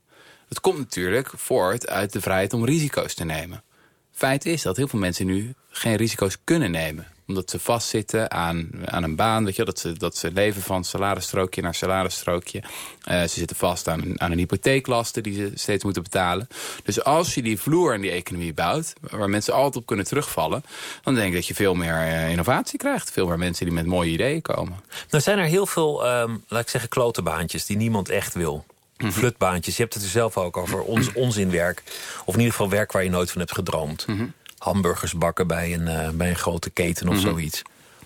Het komt natuurlijk voort uit de vrijheid om risico's te nemen. Feit is dat heel veel mensen nu geen risico's kunnen nemen omdat ze vastzitten aan, aan een baan. Weet je, dat, ze, dat ze leven van salarisstrookje naar salarisstrookje. Uh, ze zitten vast aan aan een hypotheeklasten die ze steeds moeten betalen. Dus als je die vloer in die economie bouwt... waar mensen altijd op kunnen terugvallen... dan denk ik dat je veel meer uh, innovatie krijgt. Veel meer mensen die met mooie ideeën komen. Nou zijn er heel veel, um, laat ik zeggen, klotenbaantjes... die niemand echt wil. Mm Flutbaantjes, je hebt het er zelf ook over. Ons, onzinwerk. Of in ieder geval werk waar je nooit van hebt gedroomd. Mm hamburgers bakken bij een, uh, bij een grote keten of mhm. zoiets.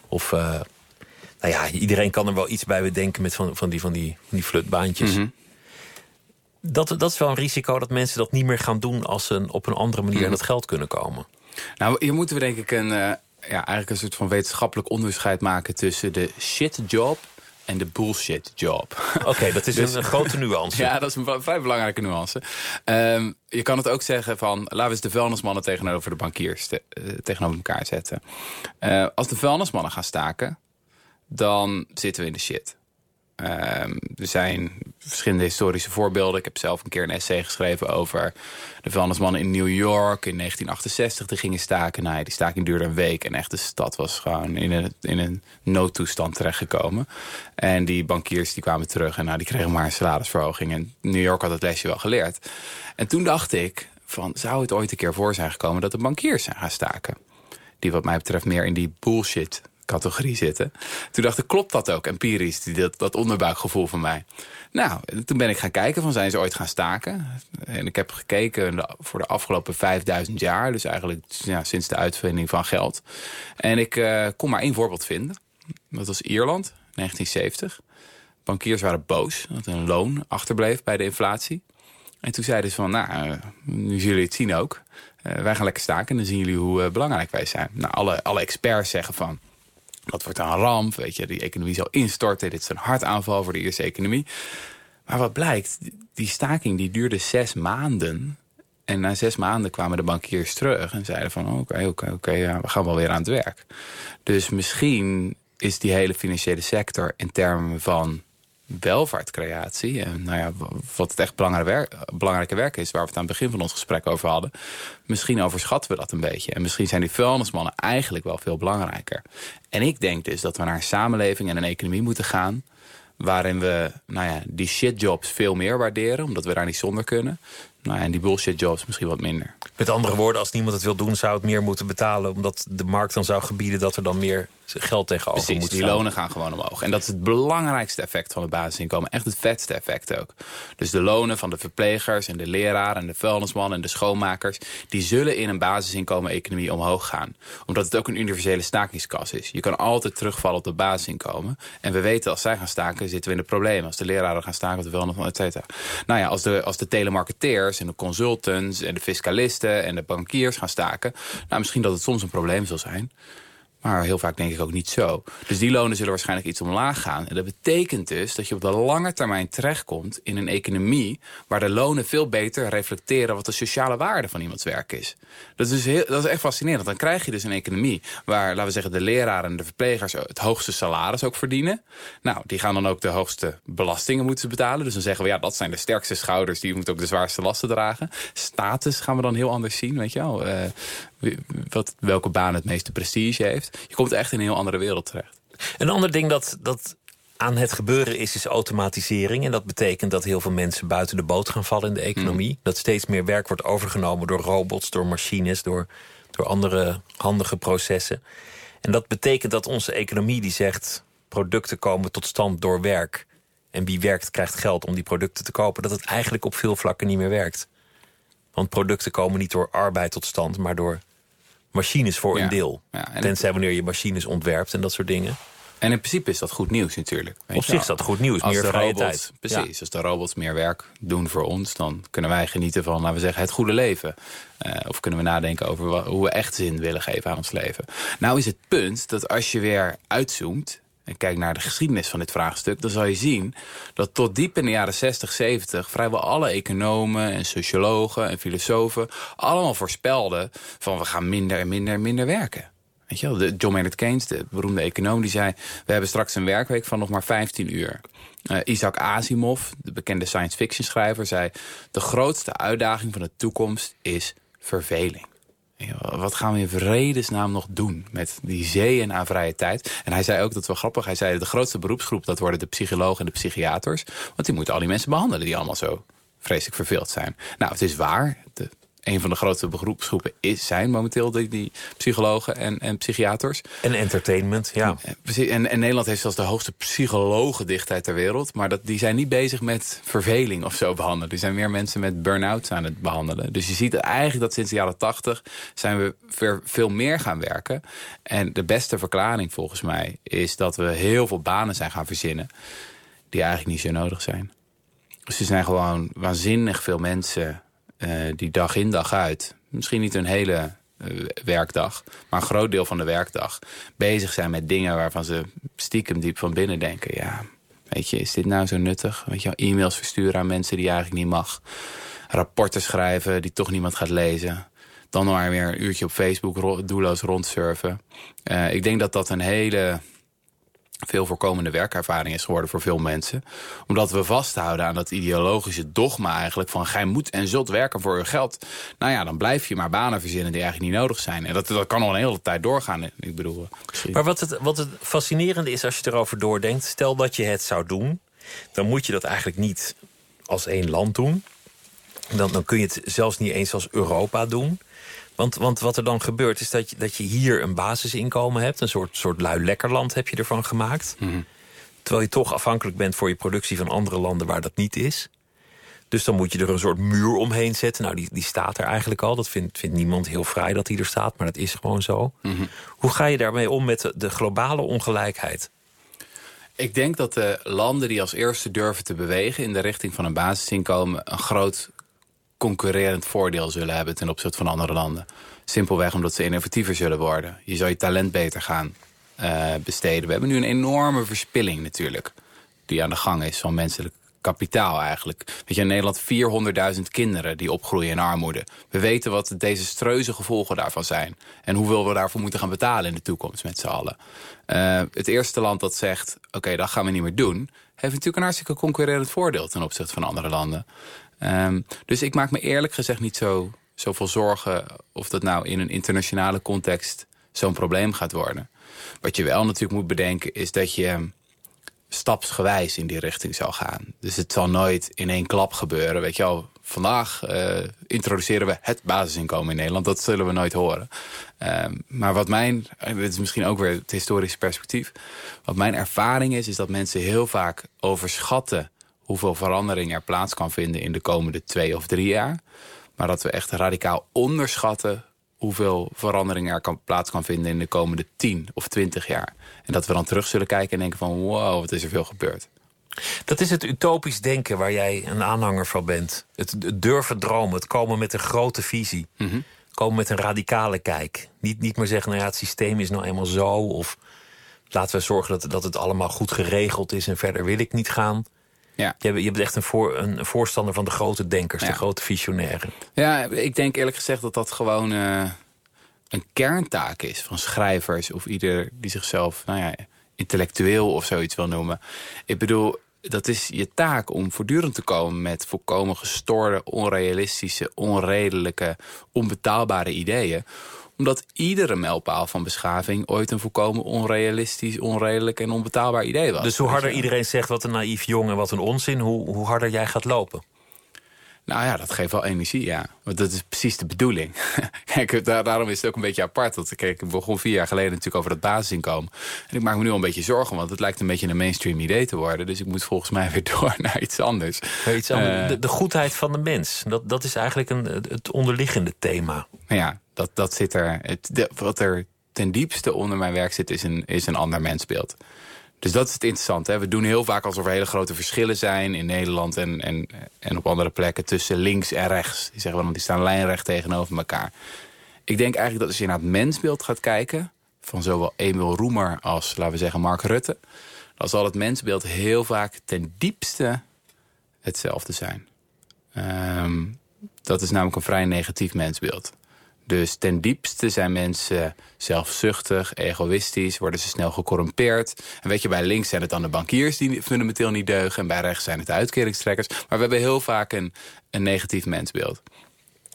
Of, uh, nou ja, iedereen kan er wel iets bij bedenken met van, van die, van die, die flutbaantjes. Mm dat, dat is wel een risico dat mensen dat niet meer gaan doen... als ze op een andere manier aan mhm. het geld kunnen komen. Nou, hier moeten we denk ik een, uh, ja, eigenlijk een soort van wetenschappelijk onderscheid maken... tussen de shit job en de bullshit job. Oké, dat is dus, een grote nuance. Ja, dat is een vrij belangrijke nuance. Um, je kan het ook zeggen van, laten we eens de vuilnismannen tegenover de bankiers te, uh, tegenover elkaar zetten. Uh, als de vuilnismannen gaan staken, dan zitten we in de shit. Um, er zijn verschillende historische voorbeelden. Ik heb zelf een keer een essay geschreven over de vuilnismannen in New York in 1968. Die gingen staken. Nou, die staking duurde een week en echt de stad was gewoon in een, in een noodtoestand terechtgekomen. En die bankiers die kwamen terug en nou, die kregen maar een salarisverhoging. En New York had het lesje wel geleerd. En toen dacht ik, van, zou het ooit een keer voor zijn gekomen dat de bankiers zijn gaan staken? Die wat mij betreft meer in die bullshit categorie zitten. Toen dacht ik, klopt dat ook empirisch, die, dat, onderbuikgevoel van mij? Nou, toen ben ik gaan kijken van zijn ze ooit gaan staken. En ik heb gekeken voor de afgelopen 5000 jaar. Dus eigenlijk ja, sinds de uitvinding van geld. En ik uh, kon maar één voorbeeld vinden. Dat was Ierland, 1970. Bankiers waren boos dat hun loon achterbleef bij de inflatie. En toen zeiden ze van, nou, nu zullen jullie het zien ook. Uh, wij gaan lekker staken en dan zien jullie hoe belangrijk wij zijn. Nou, alle, alle experts zeggen van, dat wordt een ramp, weet je, die economie zal instorten. Dit is een hartaanval voor de eerste economie. Maar wat blijkt, die staking die duurde zes maanden. En na zes maanden kwamen de bankiers terug en zeiden van... oké, oké, oké, ja, we gaan wel weer aan het werk. Dus misschien is die hele financiële sector in termen van welvaartcreatie. En nou ja, wat het echt belangrijke werk, is... waar we het aan het begin van ons gesprek over hadden... misschien overschatten we dat een beetje. En misschien zijn die vuilnismannen eigenlijk wel veel belangrijker. En ik denk dus dat we naar een samenleving en een economie moeten gaan... waarin we nou ja, die shitjobs veel meer waarderen... omdat we daar niet zonder kunnen. Nou ja, en die bullshit jobs misschien wat minder. Met andere woorden, als niemand het wil doen... zou het meer moeten betalen... omdat de markt dan zou gebieden dat er dan meer geld tegenover Precies, moet die lonen gaan gewoon omhoog. En dat is het belangrijkste effect van het basisinkomen. Echt het vetste effect ook. Dus de lonen van de verplegers en de leraren en de vuilnisman en de schoonmakers... die zullen in een basisinkomen-economie omhoog gaan. Omdat het ook een universele stakingskas is. Je kan altijd terugvallen op het basisinkomen. En we weten als zij gaan staken zitten we in de problemen. Als de leraren gaan staken, de vuilnisman, et cetera. Nou ja, als de, als de telemarketeers en de consultants en de fiscalisten en de bankiers gaan staken... nou, misschien dat het soms een probleem zal zijn... Maar heel vaak denk ik ook niet zo. Dus die lonen zullen waarschijnlijk iets omlaag gaan. En dat betekent dus dat je op de lange termijn terechtkomt... in een economie waar de lonen veel beter reflecteren... wat de sociale waarde van iemands werk is. Dat is, dus heel, dat is echt fascinerend. Dan krijg je dus een economie waar, laten we zeggen... de leraren en de verplegers het hoogste salaris ook verdienen. Nou, die gaan dan ook de hoogste belastingen moeten betalen. Dus dan zeggen we, ja, dat zijn de sterkste schouders... die moeten ook de zwaarste lasten dragen. Status gaan we dan heel anders zien, weet je wel. Uh, wat, welke baan het meeste prestige heeft. Je komt echt in een heel andere wereld terecht. Een ander ding dat, dat aan het gebeuren is, is automatisering. En dat betekent dat heel veel mensen buiten de boot gaan vallen in de economie. Mm. Dat steeds meer werk wordt overgenomen door robots, door machines, door, door andere handige processen. En dat betekent dat onze economie die zegt producten komen tot stand door werk. En wie werkt krijgt geld om die producten te kopen. Dat het eigenlijk op veel vlakken niet meer werkt. Want producten komen niet door arbeid tot stand, maar door machines voor een deel. Ja, Tenzij wanneer je machines ontwerpt en dat soort dingen. En in principe is dat goed nieuws natuurlijk. Op zich is dat goed nieuws, meer vrije robots, tijd. Precies, als de robots meer werk doen voor ons... dan kunnen wij genieten van, laten we zeggen, het goede leven. Uh, of kunnen we nadenken over hoe we echt zin willen geven aan ons leven. Nou is het punt dat als je weer uitzoomt en kijk naar de geschiedenis van dit vraagstuk... dan zal je zien dat tot diep in de jaren 60, 70... vrijwel alle economen en sociologen en filosofen... allemaal voorspelden van we gaan minder en minder en minder werken. Weet je wel, de John Maynard Keynes, de beroemde econoom, die zei... we hebben straks een werkweek van nog maar 15 uur. Uh, Isaac Asimov, de bekende science fiction schrijver, zei... de grootste uitdaging van de toekomst is verveling. Wat gaan we in vredesnaam nog doen met die zeeën aan vrije tijd? En hij zei ook, dat wel grappig, hij zei de grootste beroepsgroep... dat worden de psychologen en de psychiaters. Want die moeten al die mensen behandelen die allemaal zo vreselijk verveeld zijn. Nou, het is waar, de een van de grootste beroepsgroepen is, zijn momenteel die, die psychologen en, en psychiaters. En entertainment, ja. En, en, en Nederland heeft zelfs de hoogste psychologendichtheid ter wereld. Maar dat, die zijn niet bezig met verveling of zo behandelen. Die zijn meer mensen met burn-outs aan het behandelen. Dus je ziet eigenlijk dat sinds de jaren tachtig zijn we ver, veel meer gaan werken. En de beste verklaring volgens mij is dat we heel veel banen zijn gaan verzinnen. Die eigenlijk niet zo nodig zijn. Dus er zijn gewoon waanzinnig veel mensen die dag in dag uit, misschien niet een hele uh, werkdag, maar een groot deel van de werkdag, bezig zijn met dingen waarvan ze stiekem diep van binnen denken, ja, weet je, is dit nou zo nuttig? Weet je, e-mails versturen aan mensen die je eigenlijk niet mag, rapporten schrijven die toch niemand gaat lezen. Dan maar weer een uurtje op Facebook doelloos rondsurfen. Uh, ik denk dat dat een hele veel voorkomende werkervaring is geworden voor veel mensen. Omdat we vasthouden aan dat ideologische dogma eigenlijk van... gij moet en zult werken voor uw geld. Nou ja, dan blijf je maar banen verzinnen die eigenlijk niet nodig zijn. En dat, dat kan al een hele tijd doorgaan. Ik bedoel, misschien. Maar wat het, wat het fascinerende is als je erover doordenkt... stel dat je het zou doen, dan moet je dat eigenlijk niet als één land doen. Dan, dan kun je het zelfs niet eens als Europa doen... Want, want wat er dan gebeurt is dat je, dat je hier een basisinkomen hebt. Een soort, soort lui lekkerland heb je ervan gemaakt. Mhm. Terwijl je toch afhankelijk bent voor je productie van andere landen waar dat niet is. Dus dan moet je er een soort muur omheen zetten. Nou, die, die staat er eigenlijk al. Dat vindt, vindt niemand heel vrij dat die er staat, maar dat is gewoon zo. Mhm. Hoe ga je daarmee om met de, de globale ongelijkheid? Ik denk dat de landen die als eerste durven te bewegen... in de richting van een basisinkomen... een groot concurrerend voordeel zullen hebben ten opzichte van andere landen. Simpelweg omdat ze innovatiever zullen worden. Je zou je talent beter gaan uh, besteden. We hebben nu een enorme verspilling natuurlijk. Die aan de gang is van menselijk kapitaal eigenlijk. Weet je, in Nederland 400.000 kinderen die opgroeien in armoede. We weten wat de desastreuze gevolgen daarvan zijn. En hoeveel we daarvoor moeten gaan betalen in de toekomst met z'n allen. Uh, het eerste land dat zegt, oké, dat gaan we niet meer doen... heeft natuurlijk een hartstikke concurrerend voordeel ten opzichte van andere landen. Um, dus ik maak me eerlijk gezegd niet zo, zoveel zorgen... of dat nou in een internationale context zo'n probleem gaat worden. Wat je wel natuurlijk moet bedenken is dat je stapsgewijs in die richting zal gaan. Dus het zal nooit in één klap gebeuren. Weet je wel, vandaag uh, introduceren we het basisinkomen in Nederland. Dat zullen we nooit horen. Uh, maar wat mijn, dit is misschien ook weer het historische perspectief. Wat mijn ervaring is, is dat mensen heel vaak overschatten hoeveel verandering er plaats kan vinden in de komende twee of drie jaar. Maar dat we echt radicaal onderschatten hoeveel verandering er kan, plaats kan vinden in de komende 10 of 20 jaar. En dat we dan terug zullen kijken en denken van wow, wat is er veel gebeurd. Dat is het utopisch denken waar jij een aanhanger van bent. Het, durven dromen, het komen met een grote visie. Mhm. Komen met een radicale kijk. Niet, niet meer zeggen, nou ja, het systeem is nou eenmaal zo. Of laten we zorgen dat, dat het allemaal goed geregeld is en verder wil ik niet gaan. Ja. Je, bent echt een, voor, een voorstander van de grote denkers, de grote visionairen. Ja, ik denk eerlijk gezegd dat dat gewoon uh, een kerntaak is van schrijvers... of ieder die zichzelf nou ja, intellectueel of zoiets wil noemen. Ik bedoel, dat is je taak om voortdurend te komen met volkomen gestoorde, onrealistische, onredelijke, onbetaalbare ideeën omdat iedere mijlpaal van beschaving ooit een volkomen onrealistisch, onredelijk en onbetaalbaar idee was. Dus hoe harder iedereen zegt wat een naïef jongen, wat een onzin, hoe, hoe harder jij gaat lopen? Nou ja, dat geeft wel energie, ja. Want dat is precies de bedoeling. kijk, daarom is het ook een beetje apart. Dat, kijk, ik begon vier jaar geleden natuurlijk over dat basisinkomen. En ik maak me nu al een beetje zorgen, want het lijkt een beetje een mainstream idee te worden. Dus ik moet volgens mij weer door naar iets anders. iets anders. Uh, de, de, goedheid van de mens, dat, dat is eigenlijk een, het onderliggende thema. Ja, dat, dat zit er. Het, wat er ten diepste onder mijn werk zit, is een, is een ander mensbeeld. Dus dat is het interessante. We doen heel vaak alsof er hele grote verschillen zijn in Nederland en, en, en op andere plekken tussen links en rechts. Die zeggen die staan lijnrecht tegenover elkaar. Ik denk eigenlijk dat als je naar het mensbeeld gaat kijken, van zowel Emil Roemer als, laten we zeggen, Mark Rutte, dan zal het mensbeeld heel vaak ten diepste hetzelfde zijn. Um, dat is namelijk een vrij negatief mensbeeld. Dus ten diepste zijn mensen zelfzuchtig, egoïstisch, worden ze snel gecorrumpeerd. En weet je, bij links zijn het dan de bankiers die fundamenteel niet deugen... en bij rechts zijn het de uitkeringstrekkers. Maar we hebben heel vaak een, een negatief mensbeeld.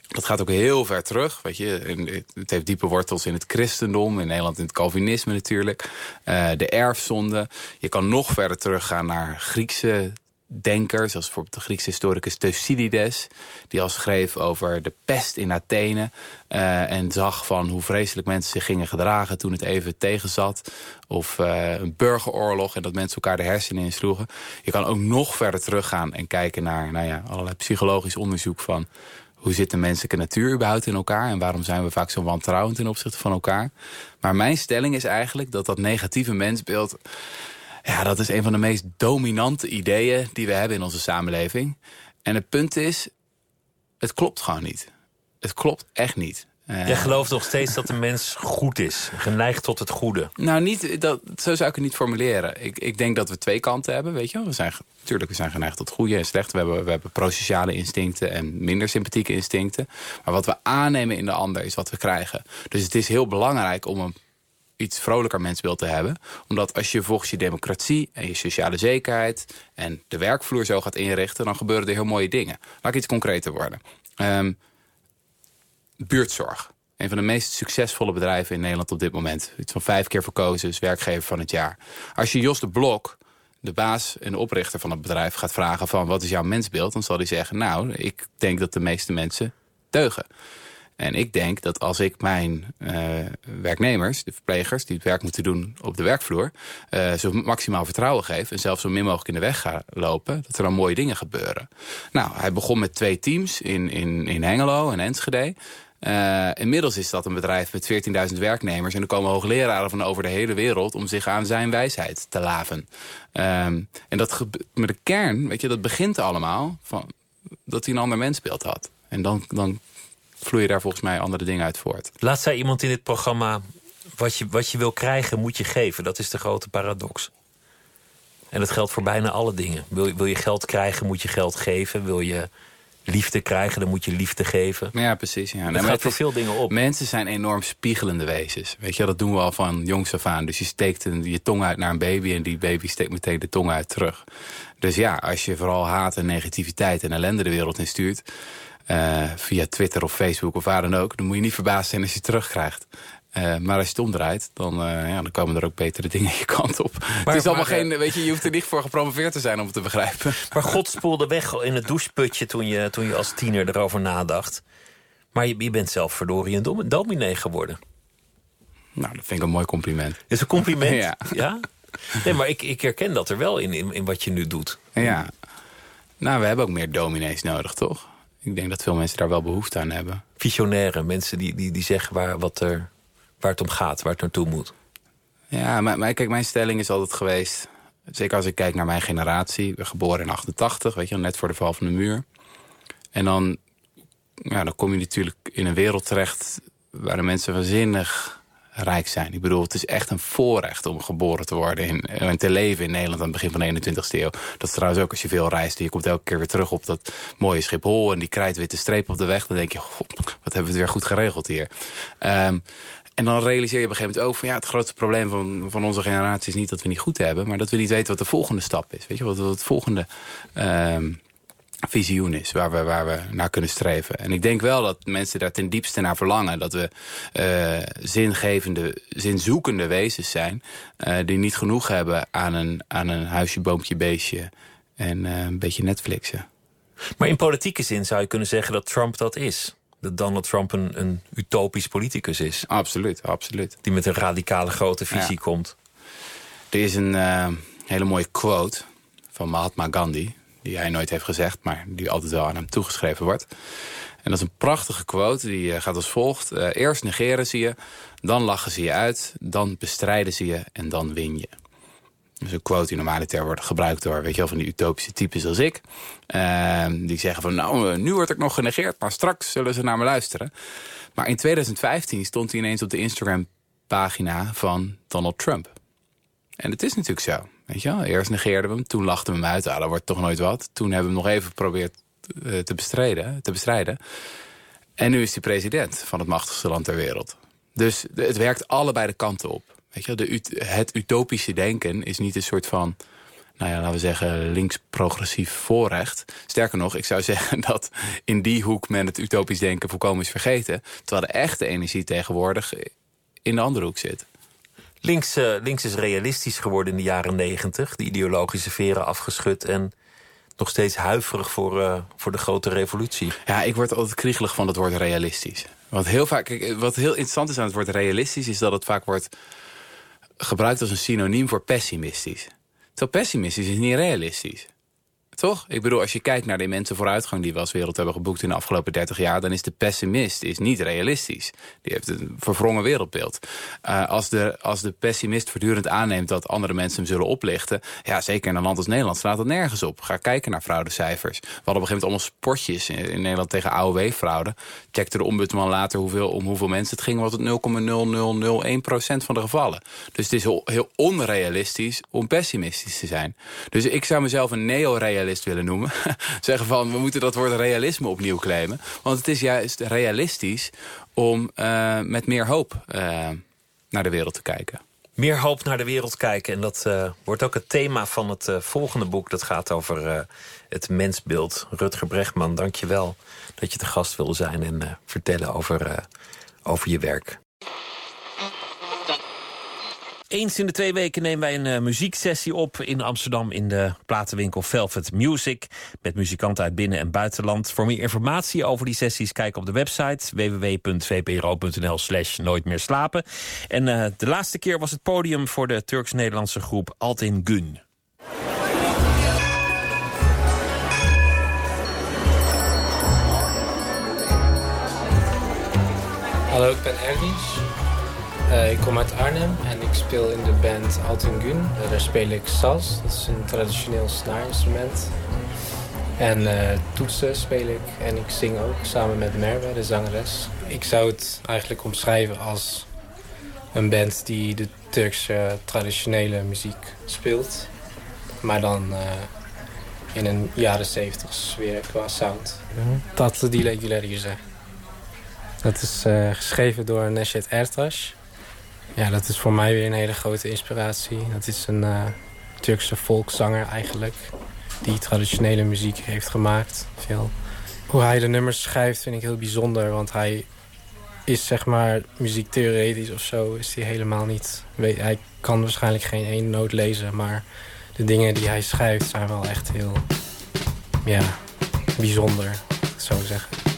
Dat gaat ook heel ver terug. Weet je. Het heeft diepe wortels in het christendom. In Nederland in het Calvinisme natuurlijk. Uh, de erfzonde. Je kan nog verder teruggaan naar Griekse denkers, zoals bijvoorbeeld de Griekse historicus Thucydides... die al schreef over de pest in Athene... Uh, en zag van hoe vreselijk mensen zich gingen gedragen toen het even tegenzat. Of uh, een burgeroorlog en dat mensen elkaar de hersenen insloegen. Je kan ook nog verder teruggaan en kijken naar nou ja, allerlei psychologisch onderzoek van... hoe zit de menselijke natuur überhaupt in elkaar... en waarom zijn we vaak zo wantrouwend ten opzichte van elkaar. Maar mijn stelling is eigenlijk dat dat negatieve mensbeeld ja, dat is een van de meest dominante ideeën die we hebben in onze samenleving. En het punt is, het klopt gewoon niet. Het klopt echt niet. Uh, Jij gelooft nog steeds dat de mens goed is, geneigd tot het goede. Nou, niet, dat, zo zou ik het niet formuleren. Ik, ik denk dat we twee kanten hebben, weet je wel. We zijn, natuurlijk, we zijn geneigd tot goede en slecht. We hebben, we hebben prosociale instincten en minder sympathieke instincten. Maar wat we aannemen in de ander is wat we krijgen. Dus het is heel belangrijk om een iets vrolijker mensbeeld te hebben. Omdat als je volgens je democratie en je sociale zekerheid... en de werkvloer zo gaat inrichten, dan gebeuren er heel mooie dingen. Laat ik iets concreter worden. Um, buurtzorg. Een van de meest succesvolle bedrijven in Nederland op dit moment. Iets van vijf keer verkozen, is werkgever van het jaar. Als je Jos de Blok, de baas en oprichter van het bedrijf... gaat vragen van wat is jouw mensbeeld... dan zal hij zeggen, nou, ik denk dat de meeste mensen deugen. En ik denk dat als ik mijn uh, werknemers, de verplegers... die het werk moeten doen op de werkvloer... Uh, zo maximaal vertrouwen geef en zelfs zo min mogelijk in de weg ga lopen... dat er dan mooie dingen gebeuren. Nou, hij begon met twee teams in, in, in Hengelo en Enschede... Uh, inmiddels is dat een bedrijf met 14.000 werknemers... en er komen hoogleraren van over de hele wereld... om zich aan zijn wijsheid te laven. Um, en dat met de kern, weet je, dat begint allemaal... Van, dat hij een ander mensbeeld had. En dan, dan vloeien daar volgens mij andere dingen uit voort. Laat zei iemand in dit programma... Wat je, wat je wil krijgen, moet je geven. Dat is de grote paradox. En dat geldt voor bijna alle dingen. Wil, wil je geld krijgen, moet je geld geven. Wil je liefde krijgen, dan moet je liefde geven. Ja, precies. Ja. Dat gaat voor veel dingen op. Mensen zijn enorm spiegelende wezens. Weet je, dat doen we al van jongs af aan. Dus je steekt een, je tong uit naar een baby en die baby steekt meteen de tong uit terug. Dus ja, als je vooral haat en negativiteit en ellende de wereld instuurt... Uh, via Twitter of Facebook of waar dan ook... dan moet je niet verbaasd zijn als je het terugkrijgt. Uh, maar als je het omdraait, dan, uh, ja, dan komen er ook betere dingen je kant op. Maar, het is allemaal geen, weet je, je hoeft er niet voor gepromoveerd te zijn om het te begrijpen. Maar God spoelde weg in het doucheputje toen je, toen je als tiener erover nadacht. Maar je, je bent zelf verdorie een dominee geworden. Nou, dat vind ik een mooi compliment. Is een compliment? ja. ja? Nee, maar ik, ik herken dat er wel in, in, in wat je nu doet. Ja. Nou, we hebben ook meer dominees nodig, toch? Ik denk dat veel mensen daar wel behoefte aan hebben. Visionaire, mensen die, die, die zeggen waar, wat er, waar het om gaat, waar het naartoe moet. Ja, maar, maar kijk, mijn stelling is altijd geweest... zeker als ik kijk naar mijn generatie... ik ben geboren in 88, weet je, net voor de val van de muur. En dan, ja, dan kom je natuurlijk in een wereld terecht... waar de mensen waanzinnig rijk zijn. Ik bedoel, het is echt een voorrecht om geboren te worden in, en te leven in Nederland aan het begin van de 21ste eeuw. Dat is trouwens ook als je veel reist. Je komt elke keer weer terug op dat mooie Schiphol en die krijtwitte streep op de weg. Dan denk je, wat hebben we het weer goed geregeld hier. Um, en dan realiseer je op een gegeven moment ook van ja, het grootste probleem van, van onze generatie is niet dat we niet goed hebben, maar dat we niet weten wat de volgende stap is. Weet je, wat, wat het volgende um, visioen is waar we, waar we naar kunnen streven. En ik denk wel dat mensen daar ten diepste naar verlangen. Dat we uh, zingevende, zinzoekende wezens zijn. Uh, die niet genoeg hebben aan een, aan een huisje, boompje, beestje. En uh, een beetje Netflixen. Maar in politieke zin zou je kunnen zeggen dat Trump dat is. Dat Donald Trump een, een utopisch politicus is. Absoluut, absoluut. Die met een radicale grote visie komt. Er is een hele mooie quote van Mahatma Gandhi die hij nooit heeft gezegd, maar die altijd wel aan hem toegeschreven wordt. En dat is een prachtige quote, die eh, gaat als volgt. Uh, eerst negeren ze je, dan lachen ze je uit, dan bestrijden ze je en dan win je. Dus een quote die normaliter wordt gebruikt door weet je wel, van die utopische types als ik. Uh, die zeggen van nou, eh, nu word ik nog genegeerd, maar straks zullen ze naar me luisteren. Maar in 2015 stond hij ineens op de Instagram pagina van Donald Trump. En het is natuurlijk zo. Weet je? Eerst negeerden we hem, toen lachten we hem uit. Ah, dat wordt toch nooit wat. Toen hebben we hem nog even geprobeerd uh, te, bestrijden, te bestrijden. En nu is hij president van het machtigste land ter wereld. Dus het werkt allebei de kanten op. Weet je, de, het utopische denken is niet een soort van nou ja, laten we zeggen, links-progressief voorrecht. Sterker nog, ik zou zeggen dat in die hoek men het utopisch denken volkomen is vergeten. Terwijl de echte energie tegenwoordig in de andere hoek zit. Links, uh, links is realistisch geworden in de jaren negentig. De ideologische veren afgeschud en nog steeds huiverig voor, uh, voor de grote revolutie. Ja, ik word altijd kriegelig van het woord realistisch. Want heel vaak, wat heel interessant is aan het woord realistisch... is dat het vaak wordt gebruikt als een synoniem voor pessimistisch. Terwijl pessimistisch is niet realistisch. Toch? Ik bedoel, als je kijkt naar de immense vooruitgang die we als wereld hebben geboekt in de afgelopen 30 jaar, dan is de pessimist is niet realistisch. Die heeft een verwrongen wereldbeeld. Uh, als, de, als de pessimist voortdurend aanneemt dat andere mensen hem zullen oplichten, ja, zeker in een land als Nederland slaat dat nergens op. Ga kijken naar fraudecijfers. We hadden op een gegeven moment allemaal sportjes in, in Nederland tegen AOW-fraude. Checkte de ombudsman later hoeveel, om hoeveel mensen het ging, was het 0,0001% van de gevallen. Dus het is heel, heel onrealistisch om pessimistisch te zijn. Dus ik zou mezelf een neo-realist willen noemen. Zeggen van, we moeten dat woord realisme opnieuw claimen. Want het is juist realistisch om uh, met meer hoop uh, naar de wereld te kijken. Meer hoop naar de wereld kijken. En dat uh, wordt ook het thema van het volgende boek. Dat gaat over het mensbeeld. Rutger Brechtman, dank je wel dat je te gast wilde zijn... en vertellen over, over je werk. Eens in de twee weken nemen wij een uh, muzieksessie op in Amsterdam in de platenwinkel Velvet Music. Met muzikanten uit binnen- en buitenland. Voor meer informatie over die sessies kijk op de website www.vpro.nl slash nooit meer slapen. En uh, de laatste keer was het podium voor de Turks-Nederlandse groep Altin Gun. Hallo, ik ben Erdins. Uh, ik kom uit Arnhem en ik speel in de band Altingun. Uh, daar speel ik saz, dat is een traditioneel snaarinstrument. En uh, toetsen speel ik en ik zing ook samen met Merwe, de zangeres. Ik zou het eigenlijk omschrijven als een band die de Turkse traditionele muziek speelt. Maar dan in een jaren zeventig sfeer qua sound. Leek hier zeggen. Dat is geschreven door Neshet Ertaş. Ja, dat is voor mij weer een hele grote inspiratie. Dat is een Turkse volkszanger eigenlijk. Die traditionele muziek heeft gemaakt. Hoe hij de nummers schrijft vind ik heel bijzonder. Want hij is zeg maar muziektheoretisch of zo. Is hij helemaal niet. Hij kan waarschijnlijk geen één noot lezen. Maar de dingen die hij schrijft zijn wel echt heel ja, bijzonder. Zo zeggen.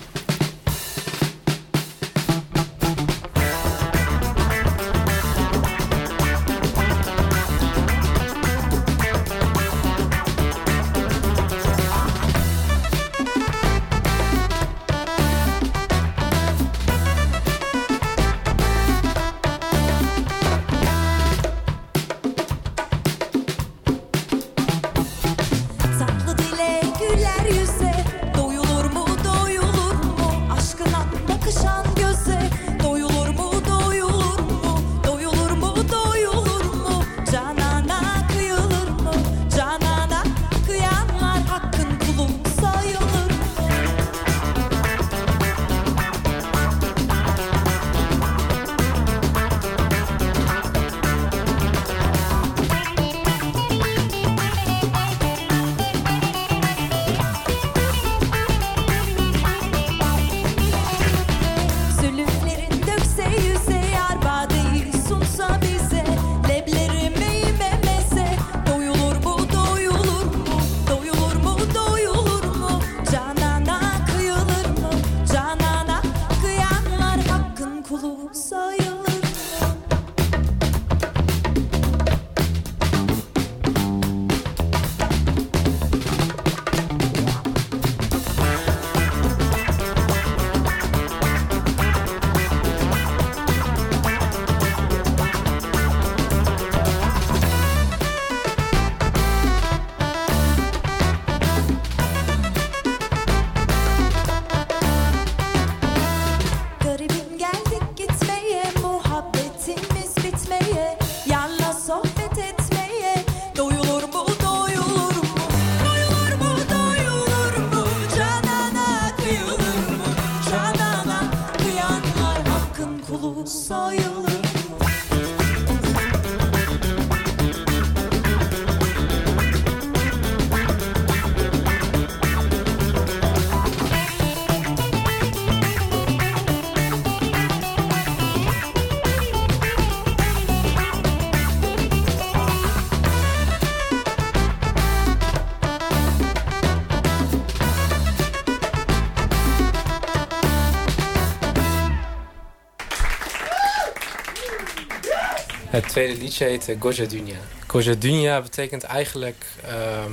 Het tweede liedje heet uh, Goja Dunya. Goja Dunya betekent eigenlijk ehm,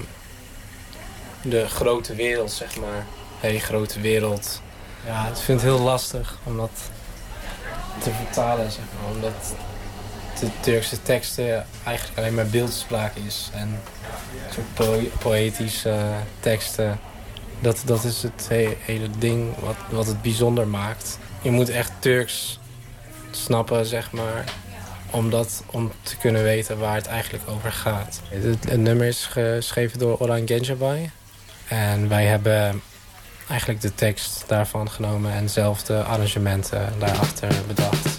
de grote wereld, zeg maar. Hé, grote wereld. Ja, ik vind het heel lastig om dat te vertalen, zeg maar. Omdat de Turkse teksten eigenlijk alleen maar beeldspraak is. En soort poëtische teksten. Dat, dat is het hele ding wat, wat het bijzonder maakt. Je moet echt Turks snappen, zeg maar om, dat, om te kunnen weten waar het eigenlijk over gaat. Het, nummer is geschreven door Orhan Gencebai. En wij hebben eigenlijk de tekst daarvan genomen en zelf de arrangementen daarachter bedacht.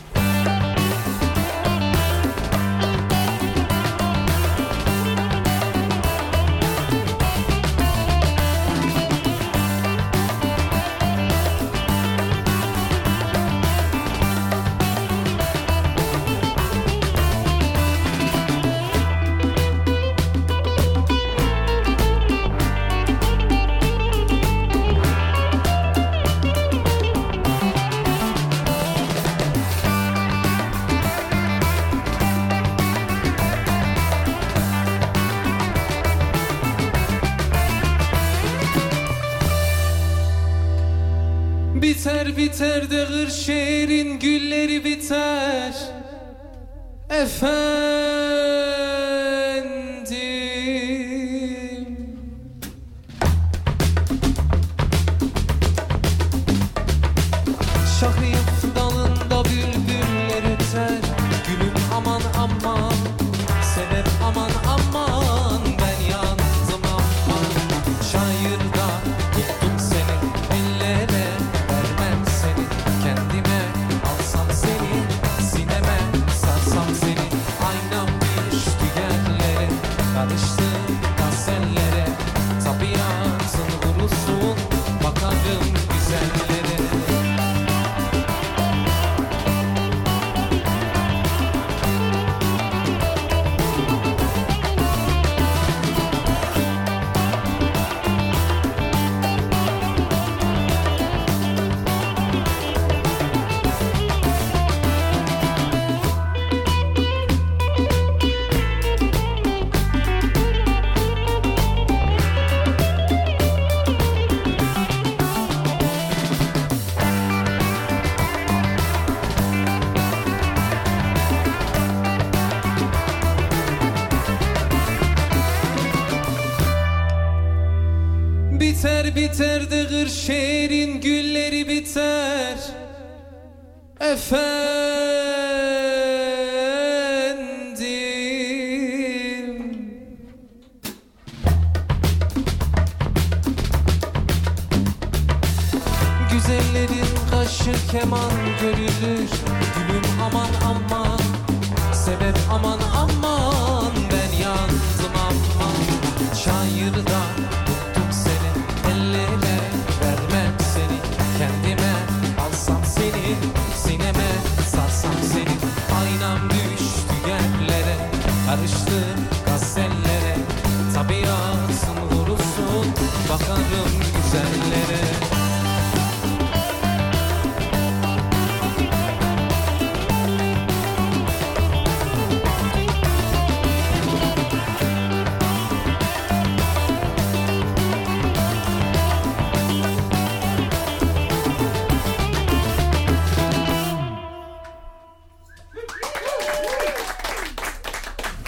É F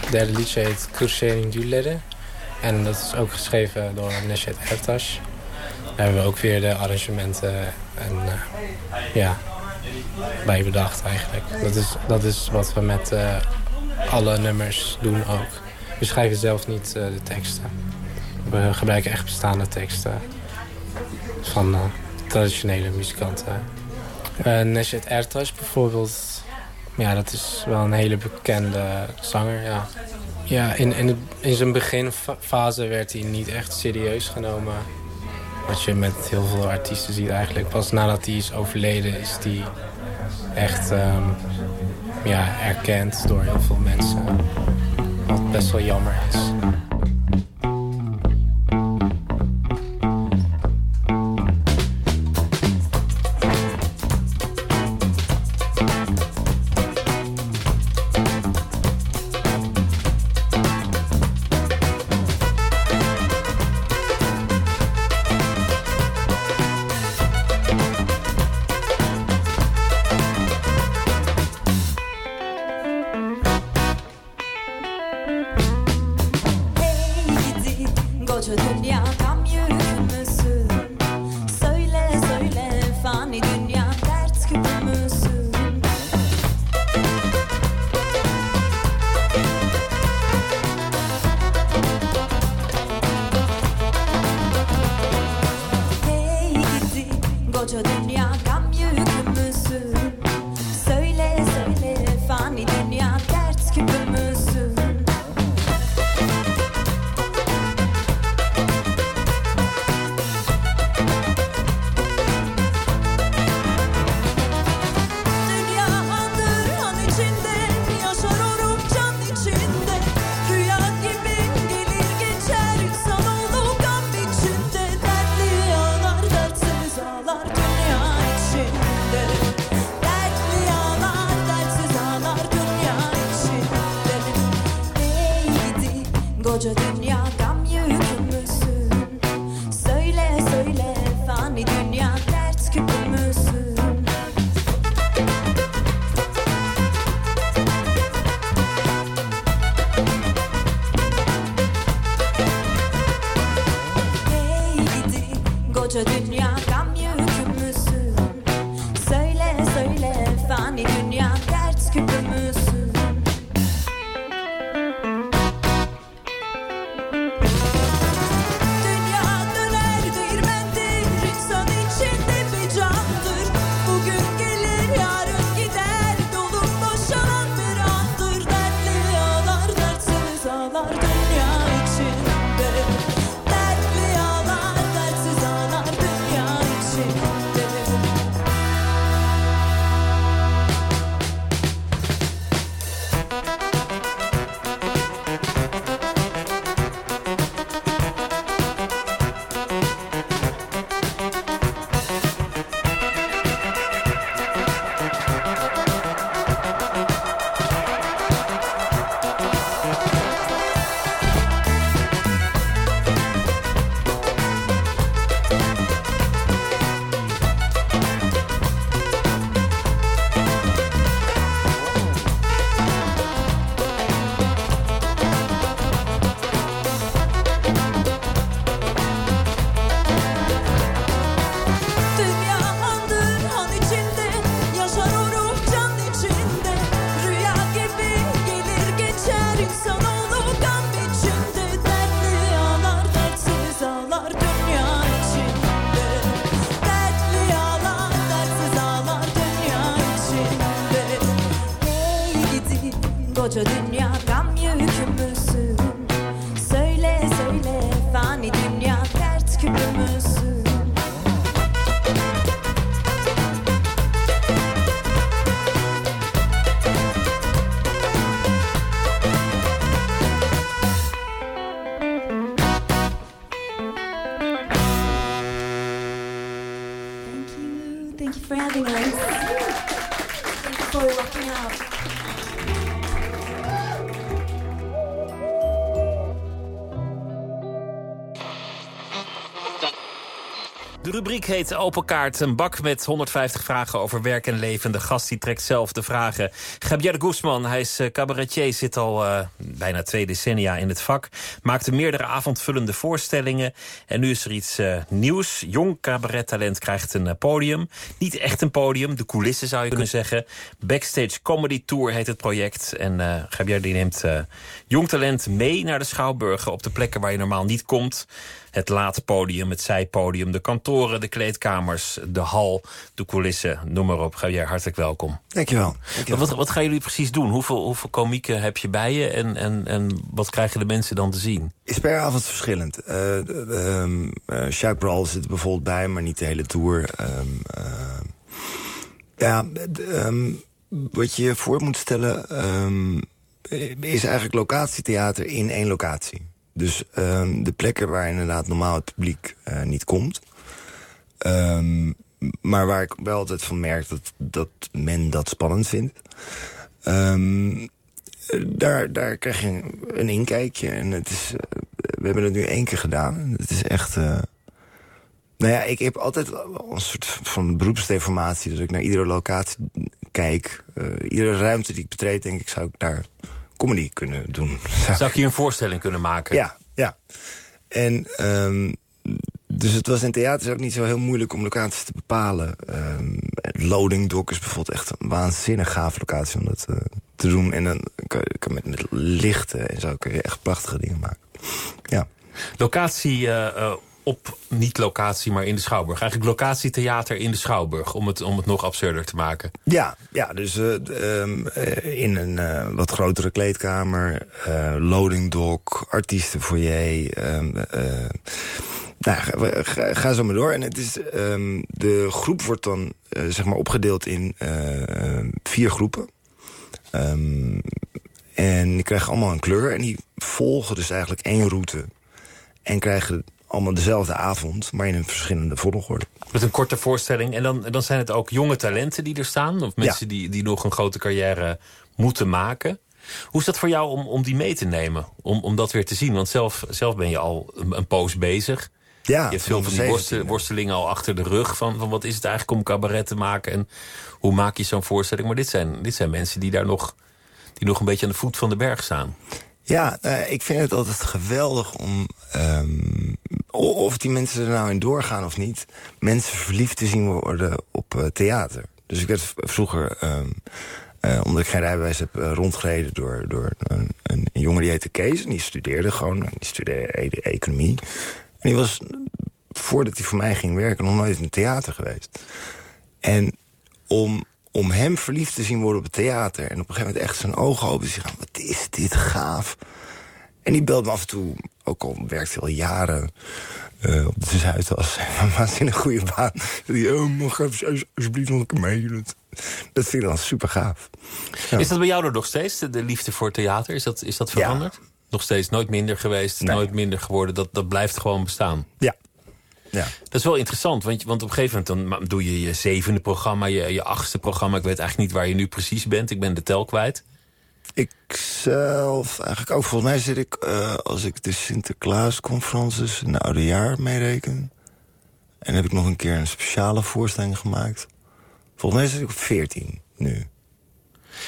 Het derde liedje heet Kırşehir'in Gülleri. En dat is ook geschreven door Neshet Ertaş. Daar hebben we ook weer de arrangementen en eh, ja, bij bedacht eigenlijk. Dat is, dat is wat we met eh, alle nummers doen ook. We schrijven zelf niet eh, de teksten. We gebruiken echt bestaande teksten van traditionele muzikanten. Uh, Neshet bijvoorbeeld ja, dat is wel een hele bekende zanger, ja. Ja, in, in, in zijn beginfase werd hij niet echt serieus genomen. Wat je met heel veel artiesten ziet eigenlijk. Pas nadat hij is overleden is hij echt ehm, ja, erkend door heel veel mensen. Wat best wel jammer is. Rubriek heet Open Kaart. Een bak met 150 vragen over werk en leven. De gast die trekt zelf de vragen. Javier Guzman, hij is eh, cabaretier, zit al eh, bijna twee decennia in het vak. Maakte meerdere avondvullende voorstellingen. En nu is er iets eh, nieuws. Jong cabarettalent krijgt een podium. Niet echt een podium, de coulissen zou je kunnen zeggen. Backstage Comedy Tour heet het project. En Javier die neemt jong talent mee naar de Schouwburgen... op de plekken waar je normaal niet komt. Het late podium, het zijpodium, de kantoren, de kleedkamers, de hal, de coulissen, noem maar op. Javier, hartelijk welkom. Dankjewel. Maar Wat, wat gaan jullie precies doen? Hoeveel, hoeveel komieken heb je bij je en, en, en wat krijgen de mensen dan te zien? Is per avond verschillend. Uh, um, uh, Jacques Brawl zit er bijvoorbeeld bij, maar niet de hele tour. Um, uh, ja, um, wat je je voor moet stellen... Um, is eigenlijk locatietheater in één locatie. Dus um, de plekken waar inderdaad normaal het publiek uh, niet komt... Um, maar waar ik wel altijd van merk dat, dat men dat spannend vindt... Um, daar, daar krijg je een inkijkje. En het is, uh, we hebben het nu één keer gedaan. Het is echt... Uh, nou ja, ik heb altijd een soort van beroepsdeformatie. Dat ik naar iedere locatie kijk. Iedere ruimte die ik betreed, denk ik, zou ik daar comedy kunnen doen. Zou ik hier een voorstelling kunnen maken? Ja, ja. En um, dus het was in theater ook niet zo heel moeilijk om locaties te bepalen. Um, Loading Dock is bijvoorbeeld echt een waanzinnig gaaf locatie om dat uh, te doen. En dan kan je met, met lichten en zo kun je echt prachtige dingen maken. Ja. Locatie uh, uh, op, niet locatie, maar in de Schouwburg. Eigenlijk locatietheater in de Schouwburg, om het, om het nog absurder te maken. Ja, ja dus uh, um, uh, in een uh, wat grotere kleedkamer, loading dock, artiestenfoyer... Um, nou, ga, zo maar door. En het is, um, de groep wordt dan zeg maar opgedeeld in vier groepen. En die krijgen allemaal een kleur. En die volgen dus eigenlijk één route. En krijgen allemaal dezelfde avond, maar in een verschillende volgorde. Met een korte voorstelling. En dan, dan zijn het ook jonge talenten die er staan? Of mensen ja. die, die nog een grote carrière moeten maken? Hoe is dat voor jou om, om die mee te nemen? Om, om dat weer te zien? Want zelf, zelf ben je al een, een poos bezig. Ja, je hebt veel van die worstel, worstelingen al achter de rug. Van, van wat is het eigenlijk om cabaret te maken? En hoe maak je zo'n voorstelling? Maar dit zijn, dit zijn mensen die daar nog, die nog een beetje aan de voet van de berg staan. Ja, uh, ik vind het altijd geweldig om... Um, of die mensen er nou in doorgaan of niet... mensen verliefd te zien worden op uh, theater. Dus ik werd vroeger... Um, uh, omdat ik geen rijbewijs heb rondgereden door, door een, een, jongen die heette Kees. En die studeerde gewoon, die studeerde e economie. En die was, voordat hij voor mij ging werken... nog nooit in het theater geweest. En om om hem verliefd te zien worden op het theater... en op een gegeven moment echt zijn ogen open te zien gaan... wat is dit gaaf. En die belde me af en toe, ook al werkt hij al jaren uh, op de Zuidas... een waanzinnig goede baan. Die, oh, mag alsjeblieft nog een keer mee. Dat, dat vind ik dan super gaaf. Ja. Is dat bij jou er nog steeds, de liefde voor theater? Is dat, is dat veranderd? Ja. Nog steeds nooit minder geweest, nee. nooit minder geworden. Dat, dat blijft gewoon bestaan. Ja, ja. Dat is wel interessant, want, want op een gegeven moment dan doe je je zevende programma, je, je achtste programma. Ik weet eigenlijk niet waar je nu precies bent. Ik ben de tel kwijt. Ik zelf eigenlijk ook. Volgens mij zit ik, uh, als ik de Sinterklaasconferences in het oude jaar meereken. En heb ik nog een keer een speciale voorstelling gemaakt. Volgens mij zit ik op 14 nu.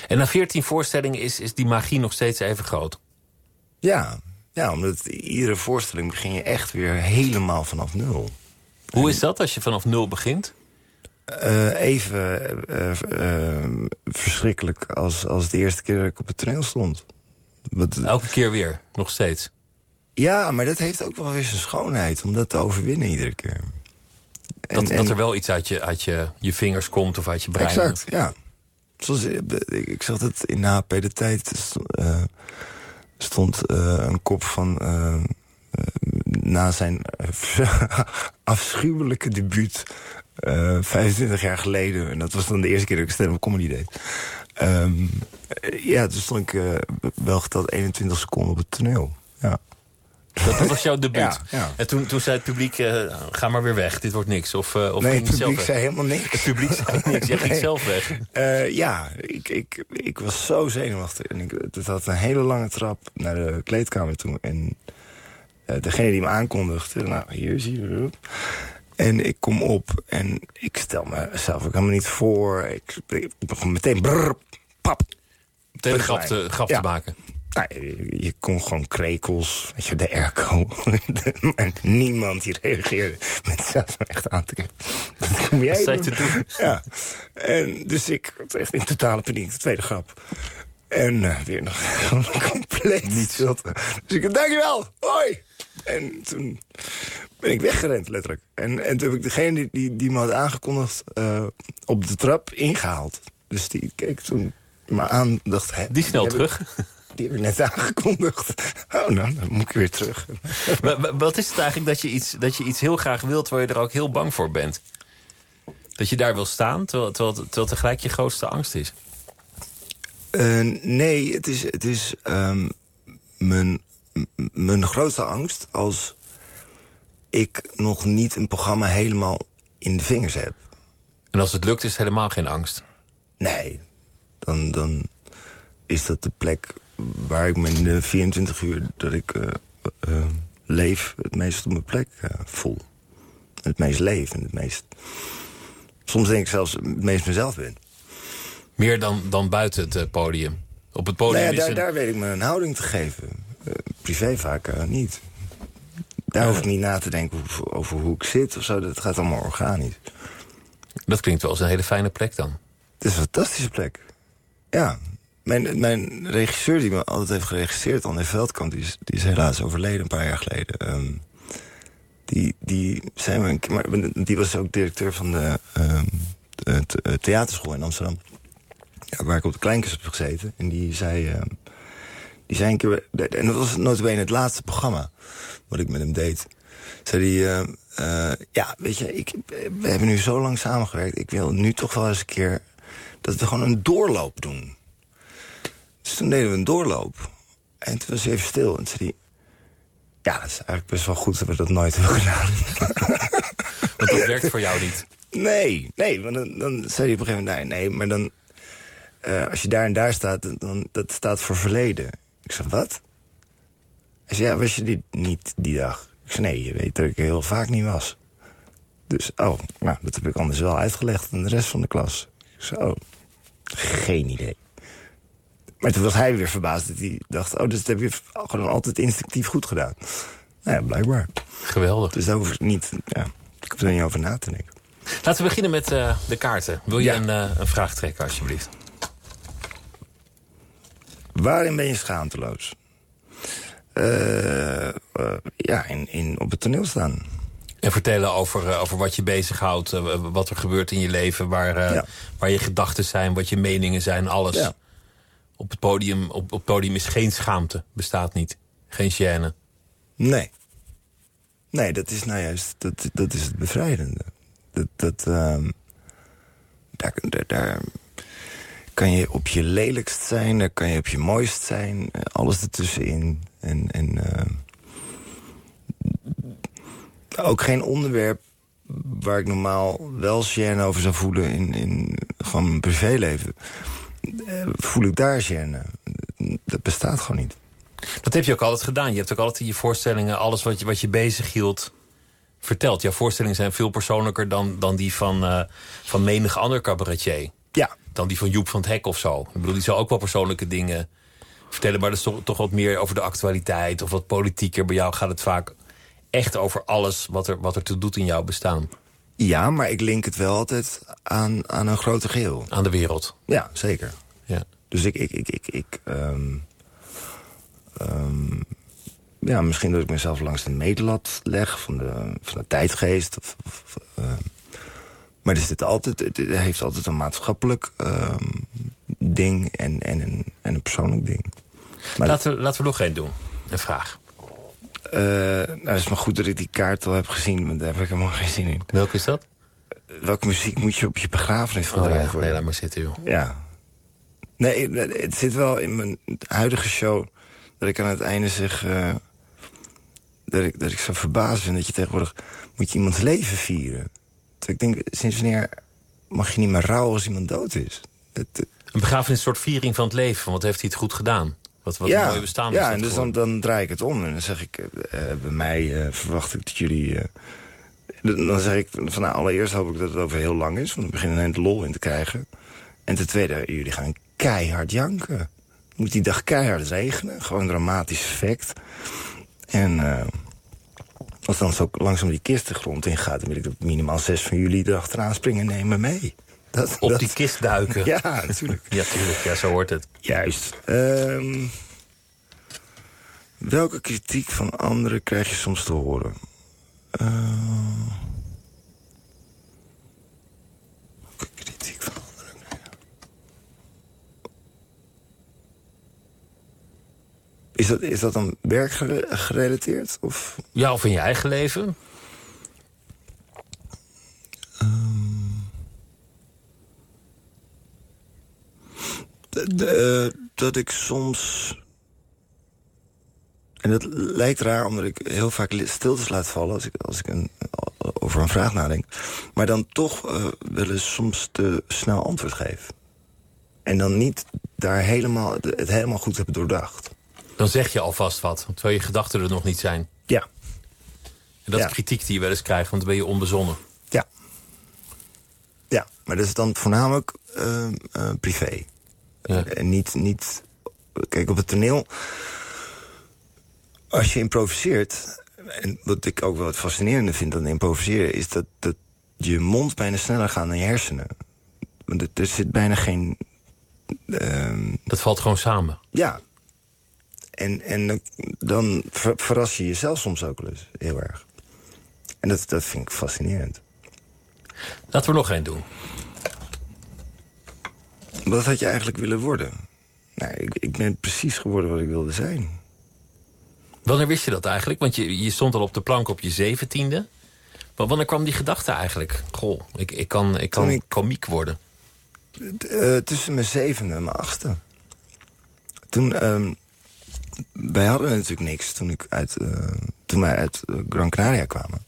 En na 14 voorstellingen is, is die magie nog steeds even groot? Ja, ja, omdat iedere voorstelling begin je echt weer helemaal vanaf nul. Hoe is dat als je vanaf nul begint? Uh, even uh, uh, verschrikkelijk als, als de eerste keer dat ik op het toneel stond. Wat, Elke keer weer, nog steeds? Ja, maar dat heeft ook wel weer zijn schoonheid om dat te overwinnen iedere keer. En, dat, en, dat er wel iets uit, je, uit je, je vingers komt of uit je brein? Exact, ja. Zoals, eh, ik, ik zag het in HP De Tijd. St- stond eh, een kop van... eh, eh, na zijn afschuwelijke debuut... eh 25 jaar geleden. En dat was dan de eerste keer dat ik stand-up comedy deed. Ehm, eh, ja, toen stond ik wel geteld 21 seconden op het toneel. Ja. Dat, dat was jouw debuut. Ja, ja. En toen, toen zei het publiek, eh, ga maar weer weg, dit wordt niks. Of, eh, of nee, het je zelf publiek zei helemaal niks. Het publiek zei niks, jij ging Nee. zelf weg. Eh, ja, ik, ik, ik was zo zenuwachtig. En ik, het had een hele lange trap naar de kleedkamer toe. En degene die me aankondigde, nou, hier zie je het. En ik kom op en ik stel mezelf ook helemaal niet voor. Ik, ik begon meteen brrr, pap. Meteen een grap te, grap Ja. te maken. Nou, je, kon gewoon krekels, weet je, de airco. en niemand die reageerde met zelfs me echt aan te kijken. Wat kom jij doen? te doen? Ja, en dus ik was echt in totale paniek, de tweede grap. En eh, weer nog compleet niet stilte. Dus ik dankjewel, hoi! En toen ben ik weggerend, letterlijk. En, en toen heb ik degene die, die, die me had aangekondigd eh, op de trap ingehaald. Dus die keek toen me aan dacht... Die snel ik- terug. Die heb ik net aangekondigd. Oh, nou, dan moet ik weer terug. Maar- Wat is het eigenlijk dat je, iets, dat je iets heel graag wilt... waar je er ook heel bang voor bent? Dat je daar wil staan, terwijl, terwijl, terwijl tegelijk je grootste angst is. Eh, nee, het is, het is ehm, mijn, mijn grootste angst als ik nog niet een programma helemaal in de vingers heb. En als het lukt, is het helemaal geen angst. Nee, dan, dan is dat de plek waar ik me in de 24 uur dat ik eh, eh, leef... het meest op mijn plek eh, voel. Het meest leef en het meest... Soms denk ik zelfs het meest mezelf ben. Meer dan, dan buiten het eh, podium. Op het podium Nou ja, daar, een- daar weet ik me een houding te geven. Eh, privé vaak eh, niet. Daar hoef ik niet na te denken over, over hoe ik zit of zo. Dat gaat allemaal organisch. Dat klinkt wel als een hele fijne plek dan. Het is een fantastische plek. Ja. Mijn, mijn regisseur die me altijd heeft geregisseerd, André Veldkamp... die is, die is helaas overleden een paar jaar geleden. Ehm, die, die, keer- maar die was ook directeur van de, ehm, de the- theaterschool in Amsterdam. Ja, waar ik op de Kleinkers heb gezeten. En die zei... ehm, die zei een keer... En dat was notabene het laatste programma wat ik met hem deed. Zei eh, eh, ja, weet je, ik, we hebben nu zo lang samengewerkt. Ik wil nu toch wel eens een keer... dat we gewoon een doorloop doen. Dus toen deden we een doorloop. En toen was hij even stil. En toen zei hij... Ja, dat is eigenlijk best wel goed dat we dat nooit hebben gedaan. Want dat werkt voor jou niet. Nee, nee, want dan, dan zei hij op een gegeven moment... Nee, nee maar dan... eh, als je daar en daar staat, dan- dan dat staat voor verleden. Ik zeg, wat? Hij zei, ja, was je die, niet die dag? Ik zei, nee, je weet dat ik er heel vaak niet was. Dus, oh, nou, dat heb ik anders wel uitgelegd aan de rest van de klas. Ik zei, oh, geen idee. Maar toen was hij weer verbaasd dat hij dacht... oh, dus dat heb je gewoon altijd instinctief goed gedaan. Nou ja, blijkbaar. Geweldig. Dus daar hoef ik niet... Ja, ik hoef er niet over na te denken. Laten we beginnen met eh, de kaarten. Wil je Ja. een, eh, een vraag trekken, alsjeblieft? Waarin ben je schaamteloos? Eh, ja, in, in, op het toneel staan. En vertellen over, over wat je bezighoudt, wat er gebeurt in je leven... waar, Ja. waar je gedachten zijn, wat je meningen zijn, alles. Ja. Op, het podium, op, op podium is geen schaamte, bestaat niet. Geen gêne. Nee. Nee, dat is nou juist, dat, dat is het bevrijdende. Dat, dat, ehm, daar, daar, daar kan je op je lelijkst zijn, daar kan je op je mooist zijn. eh, Alles ertussenin. En, en ehm, ook geen onderwerp waar ik normaal wel gêne over zou voelen in, in gewoon mijn privéleven. Eh, voel ik daar gêne. Dat bestaat gewoon niet. Dat heb je ook altijd gedaan. Je hebt ook altijd in je voorstellingen alles wat je, wat je bezig hield verteld. Jouw voorstellingen zijn veel persoonlijker dan, dan die van, eh, van menig ander cabaretier. Ja, Dan die van Joep van het Hek of zo. Ik bedoel, die zou ook wel persoonlijke dingen vertellen. Maar dat is toch, toch wat meer over de actualiteit of wat politieker. Bij jou gaat het vaak echt over alles wat er, wat er toe doet in jouw bestaan. Ja, maar ik link het wel altijd aan, aan een groter geheel. Aan de wereld. Ja, zeker. Ja. Dus ik, ik, ik, ik, ik ehm, ehm, ja, misschien dat ik mezelf langs de meetlat leg van de, van de tijdgeest. Of, of, ehm, maar er zit altijd, het heeft altijd een maatschappelijk ding en, en, een, en een persoonlijk ding. Maar Laten we, laten we nog één doen. Een vraag. Eh, nou, het is maar goed dat ik die kaart al heb gezien, want daar heb ik helemaal geen zin in. Welke is dat? Welke muziek moet je op je begrafenis Oh gedraaid ja, worden? nee, laat maar zitten, joh. Ja. Nee, het zit wel in mijn huidige show... dat ik aan het einde zeg... eh, dat, ik, dat ik zo verbaasd ben dat je tegenwoordig... moet je iemands leven vieren. Ik denk, sinds wanneer mag je niet meer rouwen als iemand dood is? Het, het- Een begrafenis is een soort viering van het leven. van Wat heeft hij het goed gedaan? Wat, wat een mooi bestaan is ja en dus dan, dan draai ik het om. En dan zeg ik, eh, eh, bij mij eh, verwacht ik dat jullie... dan zeg ik, van nou, allereerst hoop ik dat het over heel lang is. Want we beginnen een lol in te krijgen. En ten tweede, jullie gaan keihard janken. Moet die dag keihard regenen. Gewoon een dramatisch effect. En eh, als dan zo langzaam die kist de grond in gaat... dan wil ik dat minimaal zes van jullie erachteraan springen en nemen mee. Dat, Op dat- die kist duiken. Ja, natuurlijk. Ja, tuurlijk. Ja, zo hoort het. Juist. Ehm, welke kritiek van anderen krijg je soms te horen? Eh, welke kritiek van anderen? Is dat, is dat dan werkgerelateerd? Of? Ja, of in je eigen leven? Dat ik soms... En dat lijkt raar, omdat ik heel vaak stiltes laat vallen... als ik, als ik een, over een vraag nadenk. Maar dan toch eh wel eens soms te snel antwoord geef. En dan niet daar helemaal, het helemaal goed heb doordacht. Dan zeg je alvast wat, terwijl je gedachten er nog niet zijn. Ja, En dat Ja. is kritiek die je wel eens krijgt, want dan ben je onbezonnen. ja. Ja, maar dat is dan voornamelijk eh, privé. Ja. En niet, niet... Kijk, op het toneel... Als je improviseert... En wat ik ook wel het fascinerende vind aan improviseren... is dat, dat je mond bijna sneller gaat dan je hersenen. Want er, zit bijna geen... ehm, Dat valt gewoon samen. ja. En, en dan- dan ver- verras je jezelf soms ook wel eens heel erg. En dat, dat vind ik fascinerend. Laten we nog één doen. Wat had je eigenlijk willen worden? Nou, ik, ik ben precies geworden wat ik wilde zijn. Wanneer wist je dat eigenlijk? Want je, je stond al op de plank op je zeventiende. Maar wanneer kwam die gedachte eigenlijk? Goh, ik, ik kan, ik kan ik- komiek worden. Eh, tussen mijn zevende en mijn achtste. Toen, ehm, wij hadden natuurlijk niks toen, ik uit, eh, toen wij uit eh, Gran Canaria kwamen.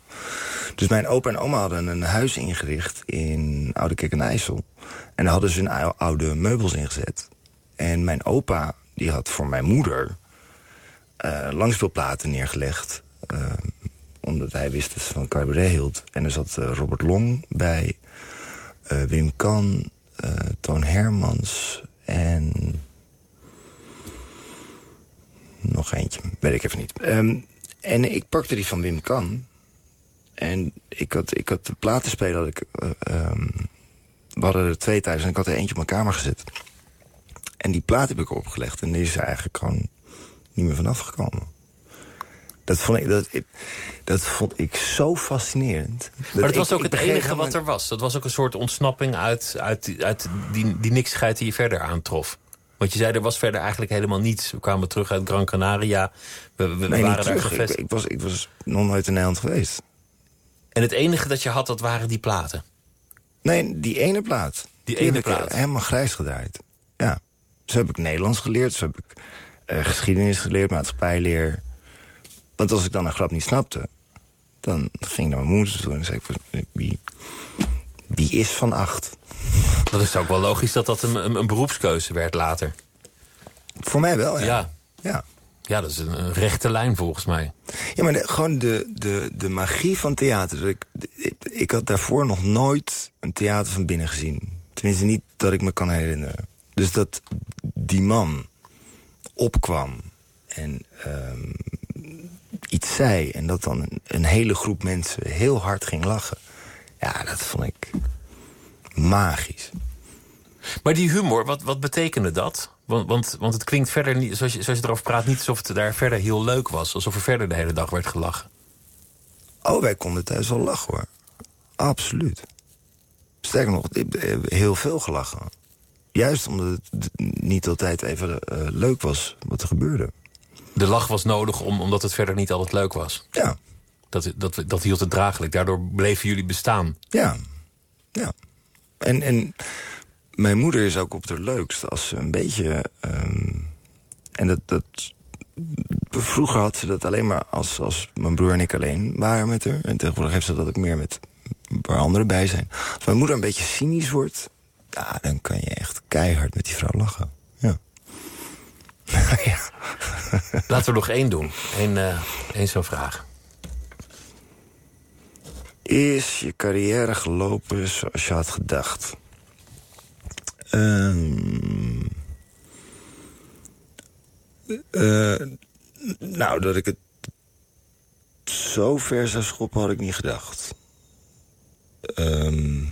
Dus mijn opa en oma hadden een huis ingericht in Oude Kerk en IJssel. En daar hadden ze hun ou- oude meubels ingezet. En mijn opa, die had voor mijn moeder eh langspeelplaten neergelegd. eh, omdat hij wist dat ze van cabaret hield. En er zat eh, Robert Long bij, Wim Kan, Toon Hermans en... Nog eentje, weet ik even niet. Ehm, en ik pakte die van Wim Kan. En ik had, ik had de platenspeler... Had ik, eh, ehm, we hadden er twee thuis en ik had er eentje op mijn kamer gezet. En die plaat heb ik opgelegd. En die is er eigenlijk gewoon niet meer vanaf gekomen. Dat vond ik, dat, dat vond ik zo fascinerend. Maar dat was ook het enige wat er was. Dat was ook een soort ontsnapping uit, uit, die- uit die, die die je verder aantrof. Want je zei, er was verder eigenlijk helemaal niets. We kwamen terug uit Gran Canaria. We, we, we Nee, waren daar terug. Ik, gevestigd. ik, was, ik was nog nooit in Nederland geweest. En het enige dat je had, dat waren die platen. Nee, die ene plaat. Die ene ik plaat. helemaal grijs gedraaid. Ja. Zo heb ik Nederlands geleerd. Zo heb ik eh, geschiedenis geleerd, maatschappijleer. Want als ik dan een grap niet snapte... dan ging ik naar mijn moeder toe en zei ik... van, Wie, wie is van acht? Dat is ook wel logisch dat dat een, een, een beroepskeuze werd later. Voor mij wel, ja. Ja, Ja, ja dat is een, een rechte lijn volgens mij. ja maar de- gewoon de, de, de magie van theater. Ik, ik, ik had daarvoor nog nooit een theater van binnen gezien. Tenminste niet dat ik me kan herinneren. Dus dat die man opkwam en ehm, iets zei... en dat dan een, een hele groep mensen heel hard ging lachen. Ja, dat vond ik magisch. Maar die humor, wat, wat betekende dat? Want, want, want het klinkt verder, niet, zoals, je, zoals je erover praat, niet alsof het daar verder heel leuk was. Alsof er verder de hele dag werd gelachen. Oh, wij konden thuis wel lachen, hoor. Absoluut. Sterker nog, eh, heel veel gelachen. juist omdat het niet altijd even eh, leuk was wat er gebeurde. De lach was nodig om, omdat het verder niet altijd leuk was. Ja, Dat, dat, dat hield het draaglijk. Daardoor bleven jullie bestaan. ja, ja. En, en mijn moeder is ook op het leukst als ze een beetje... ehm, en dat, dat... Vroeger had ze dat alleen maar als, als mijn broer en ik alleen waren met haar. En tegenwoordig heeft ze dat ook meer met waar anderen bij zijn. Als mijn moeder een beetje cynisch wordt... Ja, dan kan je echt keihard met die vrouw lachen. Ja. ja. Laten we nog één doen. Eén, één zo'n vraag. Is je carrière gelopen zoals je had gedacht? Ehm eh, nou, dat ik het zo ver zou schoppen had ik niet gedacht. Ehm,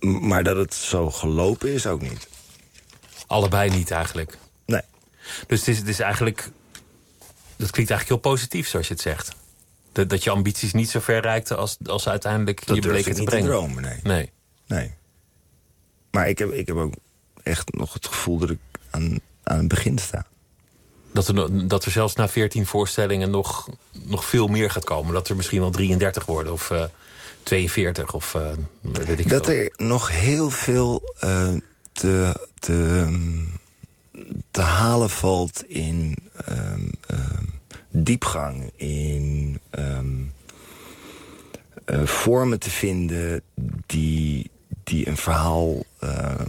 maar dat het zo gelopen is ook niet. Allebei niet eigenlijk. Nee. Dus het is, het is eigenlijk... Dat klinkt eigenlijk heel positief zoals je het zegt. Dat, dat je ambities niet zo ver reikten als, als uiteindelijk Dat je durf bleken ik te niet te brengen. dromen, nee. Nee. Nee. Maar ik heb, ik heb ook echt nog het gevoel dat ik aan, aan het begin sta. Dat er, dat er zelfs na 14 voorstellingen nog, nog veel meer gaat komen. Dat er misschien wel 33 worden of eh 42 of eh, weet ik Dat veel. er nog heel veel eh, te, te, te halen valt in ehm, ehm, diepgang, in ehm, eh, vormen te vinden die, die een verhaal eh,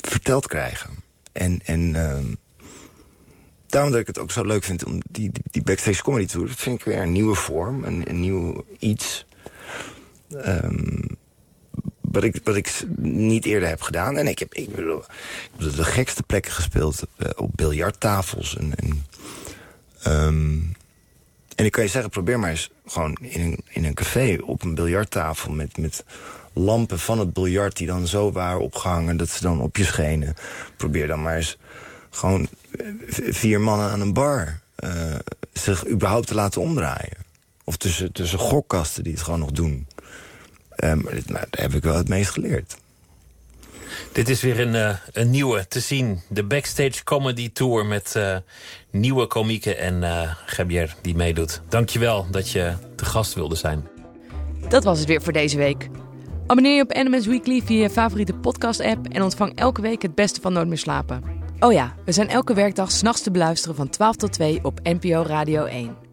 verteld krijgen. En, en ehm, daarom dat ik het ook zo leuk vind om die, die, backstage comedy tour. Dat vind ik weer een nieuwe vorm, een, een nieuw iets. Ehm, wat, ik, wat ik niet eerder heb gedaan. En ik heb, ik heb de gekste plekken gespeeld. eh, op biljarttafels. En, en, ehm, en ik kan je zeggen, probeer maar eens gewoon in een, in een café op een biljarttafel met, met lampen van het biljart die dan zo waren opgehangen dat ze dan op je schenen. Probeer dan maar eens gewoon eh, vier mannen aan een bar eh, zich überhaupt te laten omdraaien. Of tussen, tussen gokkasten die het gewoon nog doen. Eh, maar dit, maar daar heb ik wel het meest geleerd. Dit is weer een, eh, een nieuwe te zien. De Backstage Comedy Tour met eh, nieuwe komieken en eh Gabriel die meedoet. Dankjewel dat je te gast wilde zijn. Dat was het weer voor deze week. Abonneer je op NMS Weekly via je favoriete podcast-app en ontvang elke week het beste van Nooit meer slapen. Oh ja, we zijn elke werkdag s'nachts te beluisteren van 12 tot 2 op NPO Radio 1.